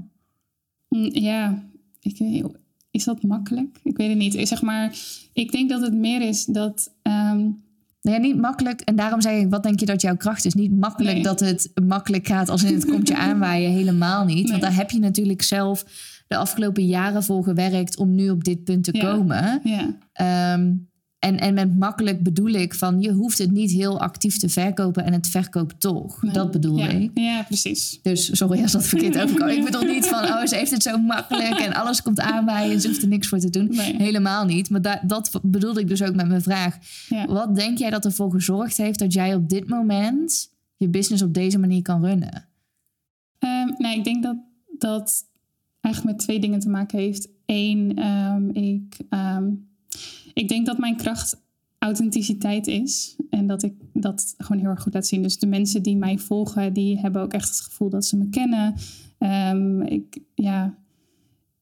Mm, Ja, ik, is dat makkelijk? Ik weet het niet. Ik zeg maar, ik denk dat het meer is dat. Um, Nee, niet makkelijk. En daarom zeg ik, wat denk je dat jouw kracht is? Niet makkelijk Nee. dat het makkelijk gaat als in het komt je *laughs* aanwaaien. Helemaal niet. Want daar heb je natuurlijk zelf de afgelopen jaren voor gewerkt om nu op dit punt te Ja. komen. ja, Ehm, en, en met makkelijk bedoel ik van je hoeft het niet heel actief te verkopen en het verkoopt toch. nee. Dat bedoel ja. ik. Ja, precies. Dus sorry als dat verkeerd *laughs* overkwam. Ik bedoel niet van, oh, ze heeft het zo makkelijk en alles komt aanwaaien en ze hoeft er niks voor te doen. Nee. Helemaal niet. Maar da- dat bedoelde ik dus ook met mijn vraag. Ja. Wat denk jij dat ervoor gezorgd heeft dat jij op dit moment je business op deze manier kan runnen? Ehm, nou, ik denk dat dat eigenlijk met twee dingen te maken heeft. Eén, ehm, ik, ehm, ik denk dat mijn kracht authenticiteit is. En dat ik dat gewoon heel erg goed laat zien. Dus de mensen die mij volgen, die hebben ook echt het gevoel dat ze me kennen. Ehm, ik, ja,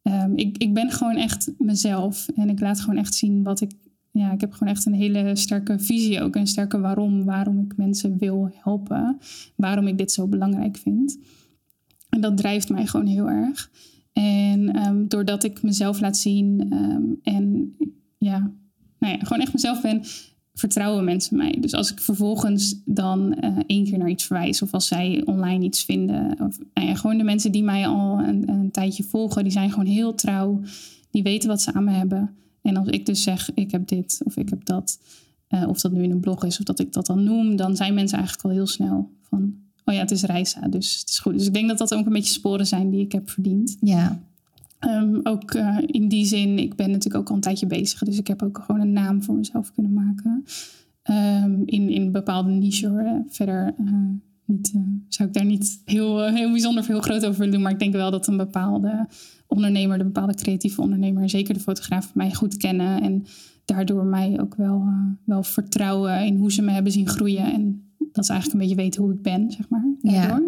ehm, ik, ik ben gewoon echt mezelf. En ik laat gewoon echt zien wat ik... Ja, ik heb gewoon echt een hele sterke visie ook. Een sterke waarom. Waarom ik mensen wil helpen. Waarom ik dit zo belangrijk vind. En dat drijft mij gewoon heel erg. En ehm, doordat ik mezelf laat zien en ja, nou ja, gewoon echt mezelf ben, vertrouwen mensen mij. Dus als ik vervolgens dan uh, één keer naar iets verwijs of als zij online iets vinden. Of, nou ja, gewoon de mensen die mij al een, een, tijdje volgen, die zijn gewoon heel trouw. Die weten wat ze aan me hebben. En als ik dus zeg, ik heb dit of ik heb dat, uh, of dat nu in een blog is of dat ik dat dan noem, dan zijn mensen eigenlijk al heel snel van, oh ja, het is Reisa, dus het is goed. Dus ik denk dat dat ook een beetje sporen zijn die ik heb verdiend. Ja. Um, ook uh, in die zin, ik ben natuurlijk ook al een tijdje bezig. Dus ik heb ook gewoon een naam voor mezelf kunnen maken. Um, in, in een bepaalde niche. Verder uh, niet, uh, zou ik daar niet heel, heel bijzonder veel groot over willen doen. Maar ik denk wel dat een bepaalde ondernemer, de bepaalde creatieve ondernemer, zeker de fotograaf, mij goed kennen. En daardoor mij ook wel, wel vertrouwen in hoe ze me hebben zien groeien. En dat ze eigenlijk een beetje weten hoe ik ben, zeg maar. Ja.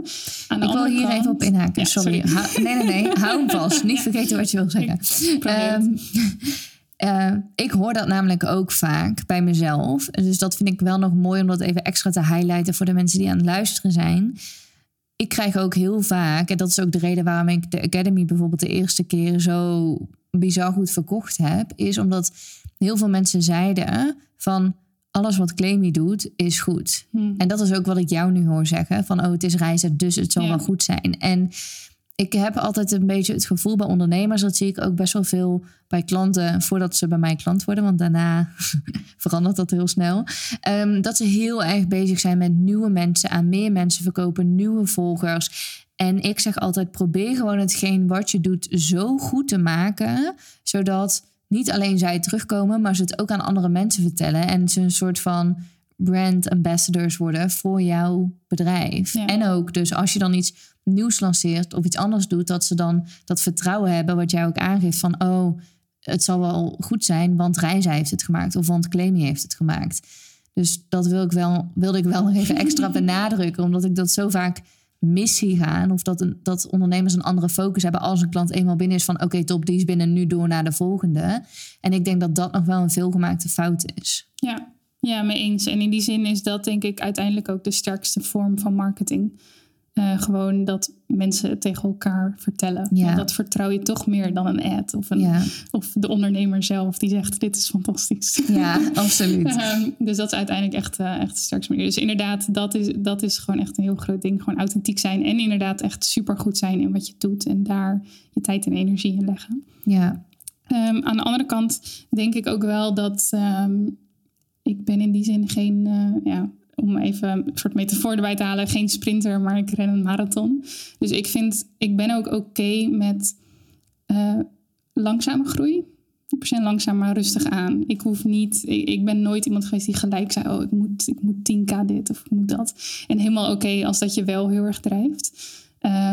Aan de ik wil hier even op inhaken, sorry. nee, nee, nee, hou hem vast. Niet *laughs* vergeten wat je wil zeggen. Ik, um, uh, *laughs* ik hoor dat namelijk ook vaak bij mezelf. Dus dat vind ik wel nog mooi om dat even extra te highlighten voor de mensen die aan het luisteren zijn. Ik krijg ook heel vaak, en dat is ook de reden waarom ik de Academy bijvoorbeeld de eerste keer zo bizar goed verkocht heb, is omdat heel veel mensen zeiden van alles wat Claimy doet is goed. Hmm. En dat is ook wat ik jou nu hoor zeggen. Van oh, het is reizen, dus het zal wel goed zijn. En ik heb altijd een beetje het gevoel bij ondernemers, dat zie ik ook best wel veel bij klanten voordat ze bij mij klant worden, want daarna *laughs* verandert dat heel snel. Ehm, dat ze heel erg bezig zijn met nieuwe mensen, aan meer mensen verkopen, nieuwe volgers. En ik zeg altijd: probeer gewoon hetgeen wat je doet zo goed te maken, zodat niet alleen zij terugkomen, maar ze het ook aan andere mensen vertellen. En ze een soort van brand ambassadors worden voor jouw bedrijf. En ook dus als je dan iets nieuws lanceert of iets anders doet, dat ze dan dat vertrouwen hebben, wat jij ook aangeeft van oh, het zal wel goed zijn, want Reizen heeft het gemaakt of want Claimy heeft het gemaakt. Dus dat wil ik wel, wilde ik wel nog even extra *laughs* benadrukken, omdat ik dat zo vaak missie gaan. Of dat, een, dat ondernemers een andere focus hebben als een klant eenmaal binnen is van oké, top, die is binnen, nu door naar de volgende. En ik denk dat dat nog wel een veelgemaakte fout is. Ja, ja, mee eens. En in die zin is dat denk ik uiteindelijk ook de sterkste vorm van marketing. Uh, gewoon dat mensen het tegen elkaar vertellen. Ja. Dat vertrouw je toch meer dan een ad of, een, of de ondernemer zelf die zegt: Dit is fantastisch. Ja, *laughs* absoluut. um, dus dat is uiteindelijk echt, uh, echt de sterkste manier. Dus inderdaad, dat is, dat is gewoon echt een heel groot ding. Gewoon authentiek zijn en inderdaad echt super goed zijn in wat je doet en daar je tijd en energie in leggen. Ja. Um, aan de andere kant denk ik ook wel dat um, ik ben in die zin geen. Uh, ja, om even een soort metafoor erbij te halen, geen sprinter, maar ik ren een marathon. Dus ik vind, ik ben ook oké met uh, langzame groei. Niet per se langzaam, maar rustig aan. Ik hoef niet, ik, ben nooit iemand geweest die gelijk zei: Oh, ik moet, ik moet 10k dit of ik moet dat. En helemaal oké als dat je wel heel erg drijft.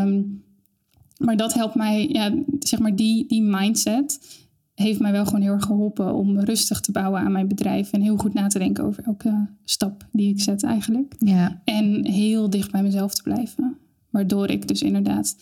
Um, maar dat helpt mij, ja, zeg maar, die, die mindset heeft mij wel gewoon heel erg geholpen om rustig te bouwen aan mijn bedrijf. En heel goed na te denken over elke stap die ik zet eigenlijk. Ja. En heel dicht bij mezelf te blijven. Waardoor ik dus inderdaad,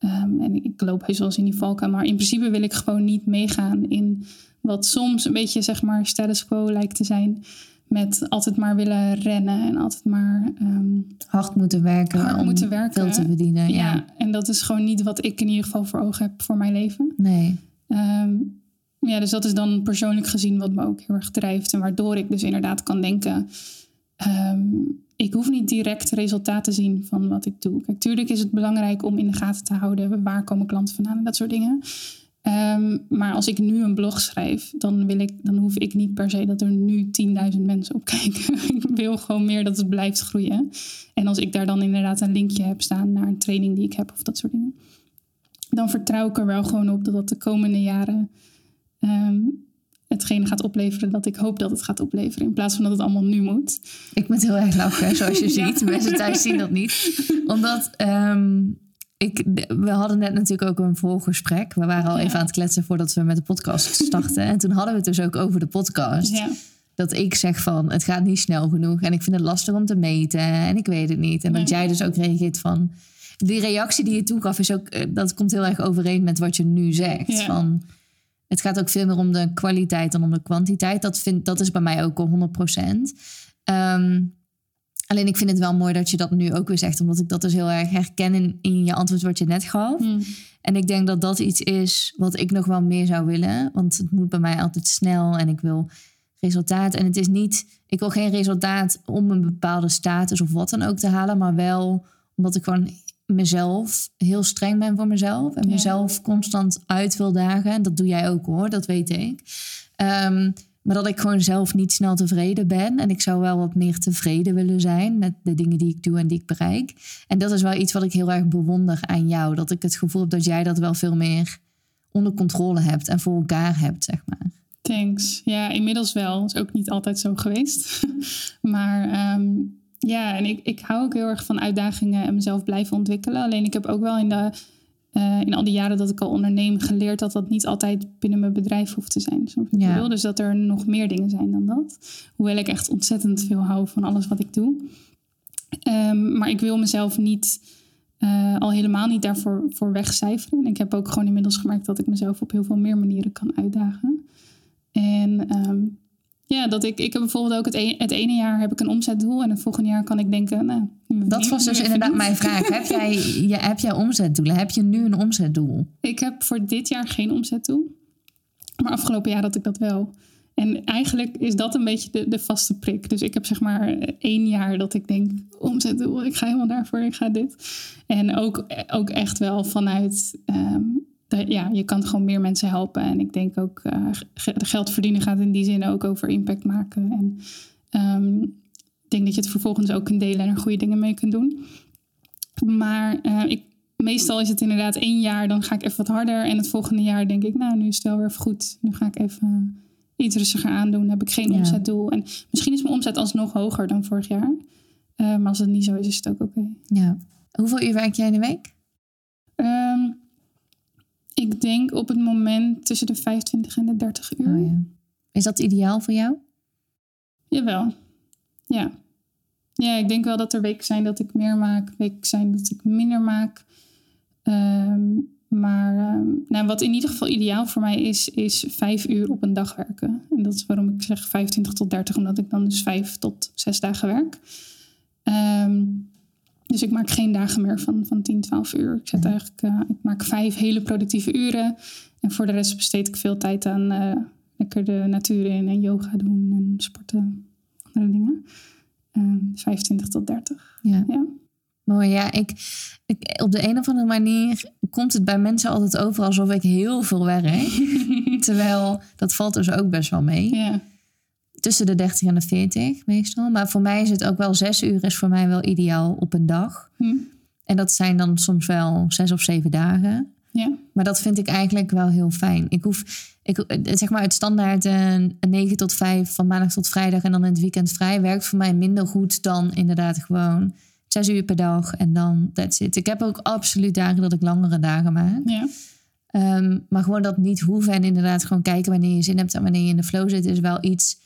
um, en ik loop heus wel eens in die valkuil, maar in principe wil ik gewoon niet meegaan in wat soms een beetje zeg maar status quo lijkt te zijn. Met altijd maar willen rennen en altijd maar um, hard moeten werken. Hard om moeten werken. Veel te verdienen. Ja. ja. en dat is gewoon niet wat ik in ieder geval voor ogen heb voor mijn leven. Nee. Um, ja, dus dat is dan persoonlijk gezien wat me ook heel erg drijft. En waardoor ik dus inderdaad kan denken... Um, ik hoef niet direct resultaat te zien van wat ik doe. Kijk, tuurlijk is het belangrijk om in de gaten te houden... waar komen klanten vandaan en dat soort dingen. Um, maar als ik nu een blog schrijf, dan, wil ik, dan hoef ik niet per se dat er nu 10.000 mensen op *laughs* kijken. ik wil gewoon meer dat het blijft groeien. En als ik daar dan inderdaad een linkje heb staan naar een training die ik heb of dat soort dingen, dan vertrouw ik er wel gewoon op dat dat de komende jaren um, hetgene gaat opleveren dat ik hoop dat het gaat opleveren. In plaats van dat het allemaal nu moet. Ik moet heel erg lachen, zoals je *laughs* ziet. Mensen thuis zien dat niet. Omdat um, ik, we hadden net natuurlijk ook een voorgesprek. We waren al even aan het kletsen voordat we met de podcast starten. en toen hadden we het dus ook over de podcast. Ja. Dat ik zeg van, het gaat niet snel genoeg. En ik vind het lastig om te meten. En ik weet het niet. En dat jij dus ook reageert van... Die reactie die je toegaf is ook... Eh, dat komt heel erg overeen met wat je nu zegt. Van het gaat ook veel meer om de kwaliteit dan om de kwantiteit. Dat, vind, dat is bij mij ook al 100 procent. Ehm, alleen ik vind het wel mooi dat je dat nu ook weer zegt, omdat ik dat dus heel erg herken in, in je antwoord wat je net gaf. Hmm. En ik denk dat dat iets is wat ik nog wel meer zou willen, want het moet bij mij altijd snel en ik wil resultaat. En het is niet, ik wil geen resultaat om een bepaalde status of wat dan ook te halen, maar wel omdat ik gewoon mezelf heel streng ben voor mezelf en Ja. mezelf constant uit wil dagen. En dat doe jij ook hoor, dat weet ik. Ehm, maar dat ik gewoon zelf niet snel tevreden ben. En ik zou wel wat meer tevreden willen zijn met de dingen die ik doe en die ik bereik. En dat is wel iets wat ik heel erg bewonder aan jou. Dat ik het gevoel heb dat jij dat wel veel meer onder controle hebt en voor elkaar hebt, zeg maar. Thanks. Ja, inmiddels wel. Is ook niet altijd zo geweest. *laughs* maar ehm, ja, en ik, ik hou ook heel erg van uitdagingen en mezelf blijven ontwikkelen. Alleen ik heb ook wel in, de, eh, in al die jaren dat ik al onderneem geleerd dat dat niet altijd binnen mijn bedrijf hoeft te zijn. Ja. Dus dat er nog meer dingen zijn dan dat. Hoewel ik echt ontzettend veel hou van alles wat ik doe. Ehm, maar ik wil mezelf niet, eh, al helemaal niet daarvoor voor wegcijferen. En ik heb ook gewoon inmiddels gemerkt dat ik mezelf op heel veel meer manieren kan uitdagen. En ehm, ja, dat ik, ik heb bijvoorbeeld ook het, e- het ene jaar heb ik een omzetdoel en het volgende jaar kan ik denken, nou, Dat was dus inderdaad mijn vraag. Heb jij, *laughs* je, heb jij omzetdoelen? Heb je nu een omzetdoel? Ik heb voor dit jaar geen omzetdoel, maar afgelopen jaar had ik dat wel. En eigenlijk is dat een beetje de, de vaste prik. Dus ik heb zeg maar één jaar dat ik denk, omzetdoel, ik ga helemaal daarvoor, ik ga dit. En ook, ook echt wel vanuit, ehm, ja, je kan gewoon meer mensen helpen. En ik denk ook, ge- geld verdienen gaat in die zin ook over impact maken. En ehm, ik denk dat je het vervolgens ook kunt delen en er goede dingen mee kunt doen. Maar eh, ik, meestal is het inderdaad één jaar, dan ga ik even wat harder. En het volgende jaar denk ik, nou, nu is het wel weer even goed. Nu ga ik even iets rustiger aandoen. Heb ik geen Ja. omzetdoel. En misschien is mijn omzet alsnog hoger dan vorig jaar. Eh, maar als het niet zo is, is het ook oké. Ja. Hoeveel uur werk jij in de week? Ehm, ik denk op het moment tussen de 25 en de 30 uur. Oh, ja. Is dat ideaal voor jou? Jawel. Ja. Ja, ik denk wel dat er weken zijn dat ik meer maak, weken zijn dat ik minder maak. Ehm, maar ehm, nou, wat in ieder geval ideaal voor mij is, is vijf uur op een dag werken. En dat is waarom ik zeg 25 tot 30, omdat ik dan dus vijf tot zes dagen werk. Ehm, dus ik maak geen dagen meer van, van 10, 12 uur. Ik, zet eigenlijk, eh, ik maak vijf hele productieve uren. En voor de rest besteed ik veel tijd aan eh, lekker de natuur in en yoga doen en sporten, andere dingen. Ehm 25 tot 30. Ja. Ja. Mooi, ja. Ik, ik, op de een of andere manier komt het bij mensen altijd over alsof ik heel veel werk. *laughs* Terwijl dat valt dus ook best wel mee. ja. Tussen de 30 en de 40 meestal. Maar voor mij is het ook wel zes uur is voor mij wel ideaal op een dag. Hm. En dat zijn dan soms wel zes of zeven dagen. Ja. Maar dat vind ik eigenlijk wel heel fijn. Ik hoef, ik, eh, zeg maar, het standaard een, een 9 tot 5 van maandag tot vrijdag en dan in het weekend vrij werkt voor mij minder goed dan inderdaad gewoon zes uur per dag en dan that's it. Ik heb ook absoluut dagen dat ik langere dagen maak. Ja. Ehm, maar gewoon dat niet hoeven en inderdaad gewoon kijken wanneer je zin hebt en wanneer je in de flow zit, is wel iets.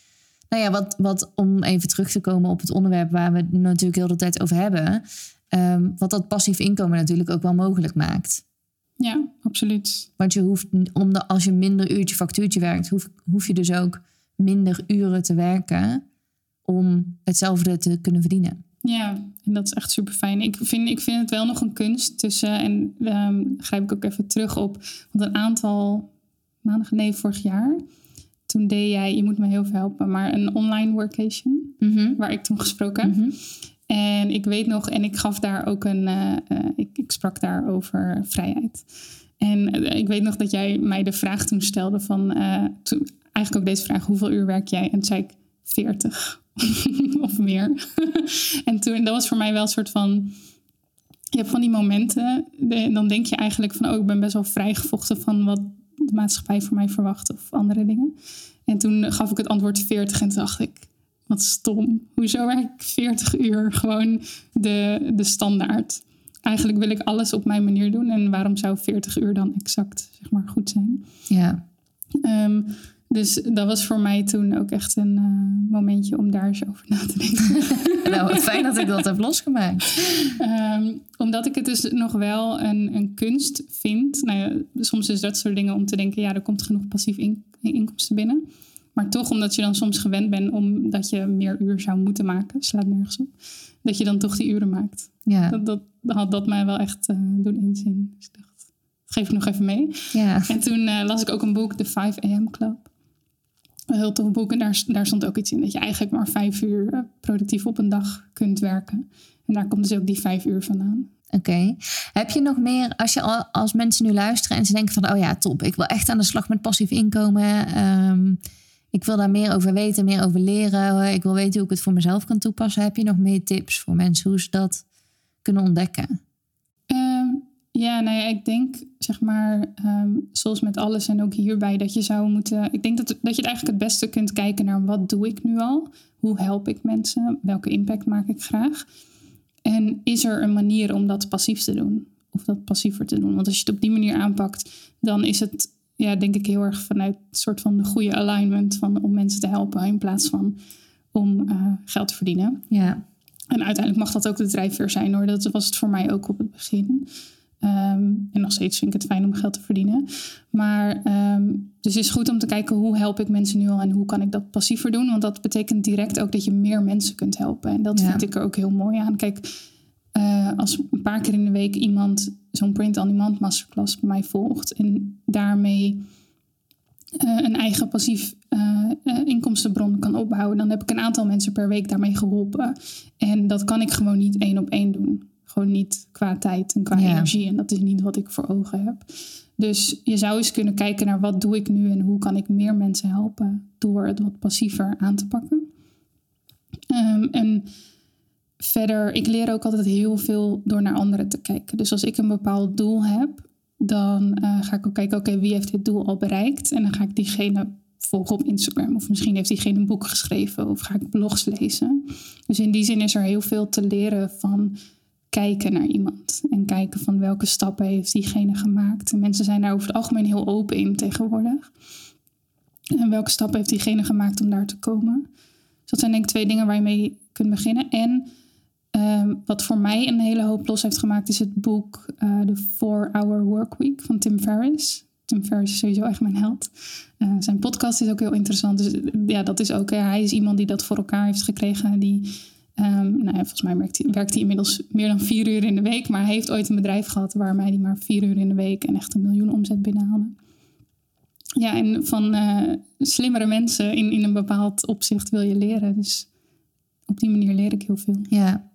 Nou ja, wat, wat om even terug te komen op het onderwerp waar we het natuurlijk heel de tijd over hebben. ehm, wat dat passief inkomen natuurlijk ook wel mogelijk maakt. ja, absoluut. Want je hoeft, om de, als je minder uurtje factuurtje werkt, hoef, hoef je dus ook minder uren te werken om hetzelfde te kunnen verdienen. Ja, en dat is echt super fijn. Ik vind, ik vind het wel nog een kunst tussen, en ehm grijp ik ook even terug op, want een aantal maanden, nee, vorig jaar, toen deed jij, je moet me heel veel helpen, maar een online workation, waar ik toen gesproken heb. Mhm. En ik weet nog, en ik gaf daar ook een, eh, eh, ik, ik sprak daar over vrijheid. En eh, ik weet nog dat jij mij de vraag toen stelde van, toen, eigenlijk ook deze vraag, hoeveel uur werk jij? En toen zei ik 40 *laughs* of meer. *laughs* en toen, dat was voor mij wel een soort van, je hebt van die momenten, de- dan denk je eigenlijk van, oh, ik ben best wel vrijgevochten van wat de maatschappij voor mij verwacht of andere dingen. En toen gaf ik het antwoord 40 en toen dacht ik, wat stom. Hoezo werk ik 40 uur? Gewoon de, de standaard. Eigenlijk wil ik alles op mijn manier doen. En waarom zou 40 uur dan exact zeg maar, goed zijn? Ja, Ehm, dus dat was voor mij toen ook echt een eh, momentje om daar eens over na te denken. *laughs* nou fijn dat ik dat heb losgemaakt. Ehm, omdat ik het dus nog wel een, een kunst vind. Nou ja, soms is dat soort dingen om te denken, ja, er komt genoeg passief in- inkomsten binnen. Maar toch, omdat je dan soms gewend bent omdat je meer uur zou moeten maken, slaat nergens op, dat je dan toch die uren maakt. Ja, Dat, dat had dat mij wel echt eh, doen inzien. Dus ik dacht, dat geef ik nog even mee. ja. En toen eh, las ik ook een boek, The 5 AM Club. Heel tof boek. En daar, daar stond ook iets in dat je eigenlijk maar vijf uur eh, productief op een dag kunt werken. En daar komt dus ook die vijf uur vandaan. Oké. Heb je nog meer, als, je, als mensen nu luisteren en ze denken van, oh ja, top, ik wil echt aan de slag met passief inkomen. Ehm, ik wil daar meer over weten, meer over leren. Ik wil weten hoe ik het voor mezelf kan toepassen. Heb je nog meer tips voor mensen hoe ze dat kunnen ontdekken? Ja, nou ja, ik denk zeg maar, ehm, zoals met alles en ook hierbij, dat je zou moeten. Ik denk dat, dat je het eigenlijk het beste kunt kijken naar wat doe ik nu al? Hoe help ik mensen? Welke impact maak ik graag? En is er een manier om dat passief te doen? Of dat passiever te doen? Want als je het op die manier aanpakt, dan is het, ja, denk ik heel erg vanuit een soort van de goede alignment van om mensen te helpen in plaats van om uh, geld te verdienen. Ja. En uiteindelijk mag dat ook de drijfveer zijn hoor. Dat was het voor mij ook op het begin. Ehm, en nog steeds vind ik het fijn om geld te verdienen. Maar um, dus het is goed om te kijken hoe help ik mensen nu al en hoe kan ik dat passiever doen. Want dat betekent direct ook dat je meer mensen kunt helpen. En dat vind ik er ook heel mooi aan. Kijk, uh, als een paar keer in de week iemand zo'n print-on-demand masterclass bij mij volgt en daarmee uh, een eigen passief uh, inkomstenbron kan opbouwen, dan heb ik een aantal mensen per week daarmee geholpen. En dat kan ik gewoon niet één op één doen. Gewoon niet qua tijd en qua energie. En dat is niet wat ik voor ogen heb. Dus je zou eens kunnen kijken naar wat doe ik nu en hoe kan ik meer mensen helpen door het wat passiever aan te pakken. Um, en verder, ik leer ook altijd heel veel door naar anderen te kijken. Dus als ik een bepaald doel heb, dan uh, ga ik ook kijken, oké, wie heeft dit doel al bereikt? En dan ga ik diegene volgen op Instagram. Of misschien heeft diegene een boek geschreven of ga ik blogs lezen. Dus in die zin is er heel veel te leren van kijken naar iemand. En kijken van welke stappen heeft diegene gemaakt. En mensen zijn daar over het algemeen heel open in tegenwoordig. En welke stappen heeft diegene gemaakt om daar te komen. Dus dat zijn denk ik twee dingen waar je mee kunt beginnen. En ehm, wat voor mij een hele hoop los heeft gemaakt is het boek uh, The 4-Hour Workweek van Tim Ferriss. Tim Ferriss is sowieso echt mijn held. Uh, zijn podcast is ook heel interessant. Dus ja, dat is ook. hij is iemand die dat voor elkaar heeft gekregen. Die Um, nou ja, volgens mij werkt hij, werkt hij inmiddels meer dan vier uur in de week. Maar hij heeft ooit een bedrijf gehad waarmee hij maar vier uur in de week en echt een miljoen omzet binnenhaalde. Ja, en van uh, slimmere mensen in, in een bepaald opzicht wil je leren. Dus op die manier leer ik heel veel. Ja,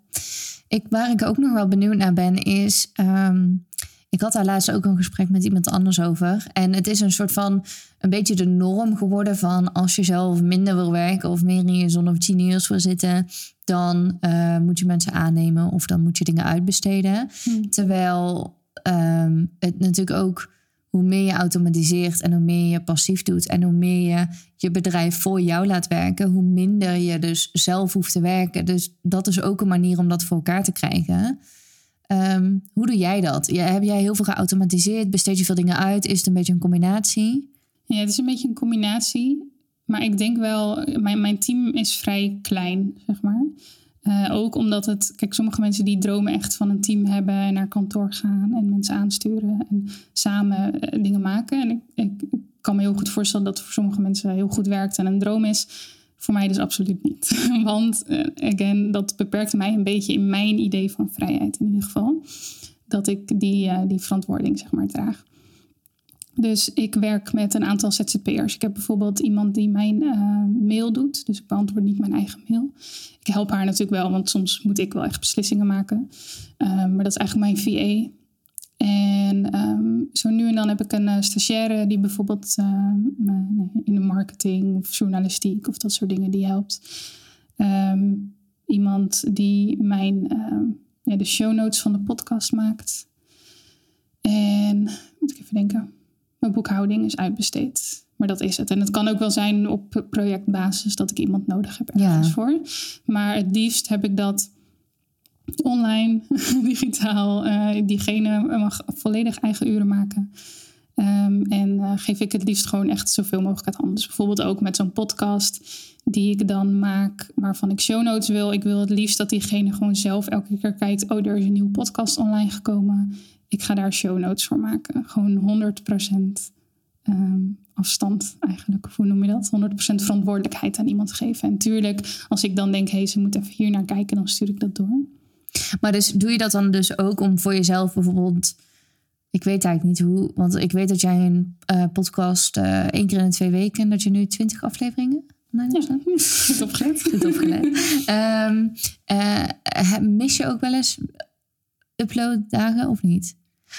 ik, waar ik ook nog wel benieuwd naar ben, is. Um, ik had daar laatst ook een gesprek met iemand anders over. En het is een soort van een beetje de norm geworden van als je zelf minder wil werken of meer in je zon of genius wil zitten, dan uh, moet je mensen aannemen of dan moet je dingen uitbesteden. Hmm. Terwijl um, het natuurlijk ook hoe meer je automatiseert en hoe meer je passief doet en hoe meer je je bedrijf voor jou laat werken, hoe minder je dus zelf hoeft te werken. Dus dat is ook een manier om dat voor elkaar te krijgen. Um, hoe doe jij dat? Ja, heb jij heel veel geautomatiseerd? Besteed je veel dingen uit? Is het een beetje een combinatie? Ja, het is een beetje een combinatie. Maar ik denk wel, mijn, mijn team is vrij klein, zeg maar. Uh, ook omdat het, kijk, sommige mensen die dromen echt van een team hebben en naar kantoor gaan en mensen aansturen en samen uh, dingen maken. En ik, ik, kan me heel goed voorstellen dat het voor sommige mensen heel goed werkt en een droom is. Voor mij dus absoluut niet. *laughs* Want, uh, again, dat beperkt mij een beetje in mijn idee van vrijheid in ieder geval. Dat ik die, die verantwoording, zeg maar, draag. Dus ik werk met een aantal ZZP'ers. Ik heb bijvoorbeeld iemand die mijn uh, mail doet. Dus ik beantwoord niet mijn eigen mail. Ik help haar natuurlijk wel, want soms moet ik wel echt beslissingen maken. Uh, maar dat is eigenlijk mijn VA. En um, zo nu en dan heb ik een uh, stagiaire die bijvoorbeeld in de marketing of journalistiek of dat soort dingen die helpt. Iemand die mijn, ja, de show notes van de podcast maakt. En moet ik even denken mijn boekhouding is uitbesteed. Maar dat is het. En het kan ook wel zijn op projectbasis dat ik iemand nodig heb ergens voor. Maar het liefst heb ik dat online, *laughs* digitaal. Uh, diegene mag volledig eigen uren maken. Um, en uh, geef ik het liefst gewoon echt zoveel mogelijk uit handen. Dus bijvoorbeeld ook met zo'n podcast die ik dan maak, waarvan ik show notes wil. Ik wil het liefst dat diegene gewoon zelf elke keer kijkt: oh, er is een nieuwe podcast online gekomen ik ga daar show notes voor maken. Gewoon 100% um, ehm, afstand eigenlijk. Of hoe noem je dat? 100% verantwoordelijkheid aan iemand geven. En tuurlijk, als ik dan denk, hé, hey, ze moet even hier naar kijken, dan stuur ik dat door. Maar dus doe je dat dan dus ook om voor jezelf bijvoorbeeld ik weet eigenlijk niet hoe, want ik weet dat jij een uh, podcast uh, één keer in de twee weken, dat je nu twintig afleveringen Nee, ja, *laughs* goed opgelet. Goed opgelet. um, uh, mis je ook wel eens uploaddagen of niet?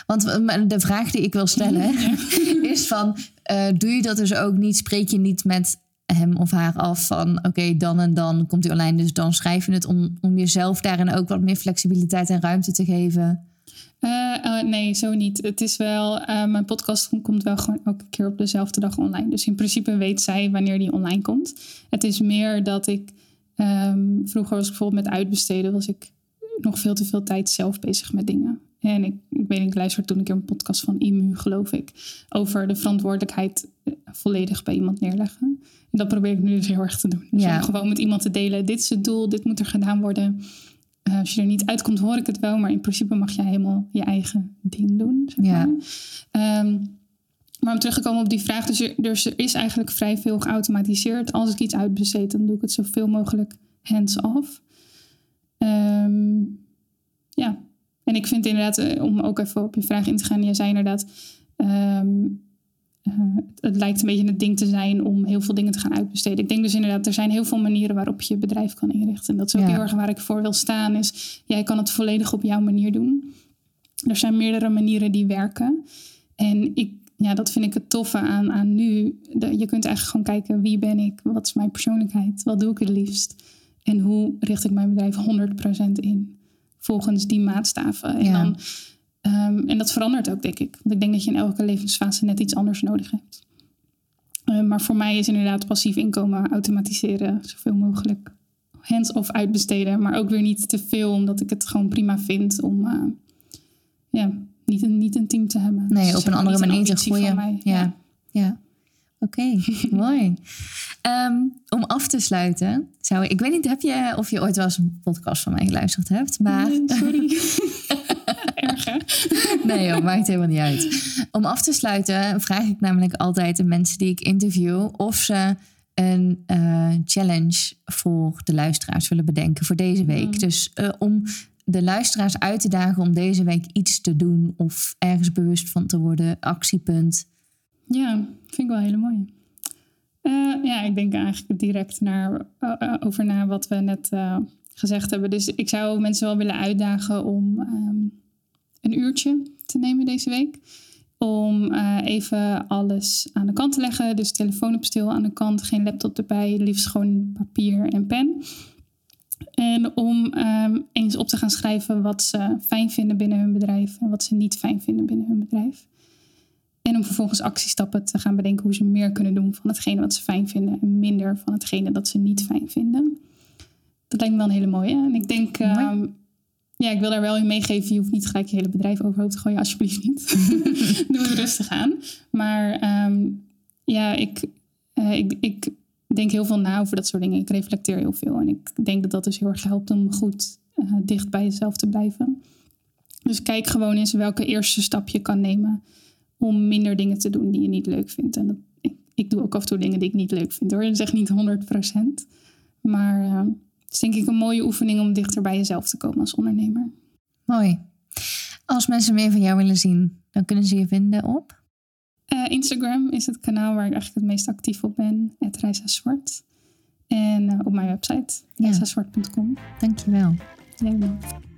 Want de vraag die ik wil stellen *laughs* *laughs* is van, uh, doe je dat dus ook niet? Spreek je niet met hem of haar af van, oké, dan en dan komt hij online, dus dan schrijf je het om, om jezelf daarin ook wat meer flexibiliteit en ruimte te geven? Uh, nee, zo niet. Het is wel, uh, mijn podcast komt wel gewoon elke keer op dezelfde dag online. Dus in principe weet zij wanneer die online komt. Het is meer dat ik, um, vroeger was ik bijvoorbeeld met uitbesteden, was ik nog veel te veel tijd zelf bezig met dingen. En ik, ik weet, ik luisterde toen een keer een podcast van IMU, geloof ik, over de verantwoordelijkheid eh, volledig bij iemand neerleggen. En dat probeer ik nu dus heel erg te doen. Dus ja. gewoon met iemand te delen, dit is het doel, dit moet er gedaan worden. Uh, als je er niet uitkomt, hoor ik het wel. Maar in principe mag jij helemaal je eigen ding doen. Zeg ja. maar. Um, maar om terug te komen op die vraag. Dus er, dus er is eigenlijk vrij veel geautomatiseerd. Als ik iets uitbesteed, dan doe ik het zoveel mogelijk hands-off. Um, ja, en ik vind inderdaad, eh, om ook even op je vraag in te gaan. Je zei inderdaad, um, uh, het lijkt een beetje het ding te zijn om heel veel dingen te gaan uitbesteden. Ik denk dus inderdaad, er zijn heel veel manieren waarop je je bedrijf kan inrichten. En dat is ook heel erg waar ik voor wil staan, is jij kan het volledig op jouw manier doen. Er zijn meerdere manieren die werken. En ik, ja, dat vind ik het toffe aan, aan nu. De, je kunt eigenlijk gewoon kijken, wie ben ik? Wat is mijn persoonlijkheid? Wat doe ik het liefst? En hoe richt ik mijn bedrijf 100% in? Volgens die maatstaven. En dan Um, en dat verandert ook, denk ik. Want ik denk dat je in elke levensfase net iets anders nodig hebt. Uh, maar voor mij is inderdaad passief inkomen automatiseren zoveel mogelijk hands-off uitbesteden. Maar ook weer niet te veel, omdat ik het gewoon prima vind om uh, ja, niet, een, niet een team te hebben. Nee, dus op een andere manier te groeien. Ja, ja. ja. Oké, *laughs* mooi. Um, om af te sluiten, zou ik weet niet, heb je of je ooit wel eens een podcast van mij geluisterd hebt, maar. Nee, sorry. *laughs* nee joh, maakt helemaal niet uit. Om af te sluiten vraag ik namelijk altijd de mensen die ik interview of ze een uh, challenge voor de luisteraars willen bedenken voor deze week. Mm. Dus uh, om de luisteraars uit te dagen om deze week iets te doen of ergens bewust van te worden, actiepunt. Ja, vind ik wel hele mooie. Uh, ja, ik denk eigenlijk direct naar, over na wat we net gezegd hebben. Dus ik zou mensen wel willen uitdagen om um, een uurtje te nemen deze week. Om even alles aan de kant te leggen. Dus telefoon op stil aan de kant, geen laptop erbij, liefst gewoon papier en pen. En om um, eens op te gaan schrijven wat ze fijn vinden binnen hun bedrijf en wat ze niet fijn vinden binnen hun bedrijf. En om vervolgens actiestappen te gaan bedenken hoe ze meer kunnen doen van hetgene wat ze fijn vinden en minder van hetgene dat ze niet fijn vinden. Dat lijkt me wel een hele mooie. En ik denk, um, ja, ik wil daar wel in meegeven. Je hoeft niet gelijk je hele bedrijf overhoop te gooien. Alsjeblieft niet. *laughs* *laughs* Doe het rustig aan. Maar um, ja, ik, uh, ik, ik denk heel veel na over dat soort dingen. Ik reflecteer heel veel. En ik denk dat dat dus heel erg helpt om goed uh, dicht bij jezelf te blijven. Dus kijk gewoon eens welke eerste stap je kan nemen om minder dingen te doen die je niet leuk vindt. En dat, ik, ik doe ook af en toe dingen die ik niet leuk vind hoor. Dat zeg niet 100%. Maar uh, is denk ik een mooie oefening om dichter bij jezelf te komen als ondernemer. Mooi. Als mensen meer van jou willen zien, dan kunnen ze je vinden op? Uh, Instagram is het kanaal waar ik eigenlijk het meest actief op ben. Het Zwart. En uh, op mijn website, ja. Dankjewel. Jij bedankt.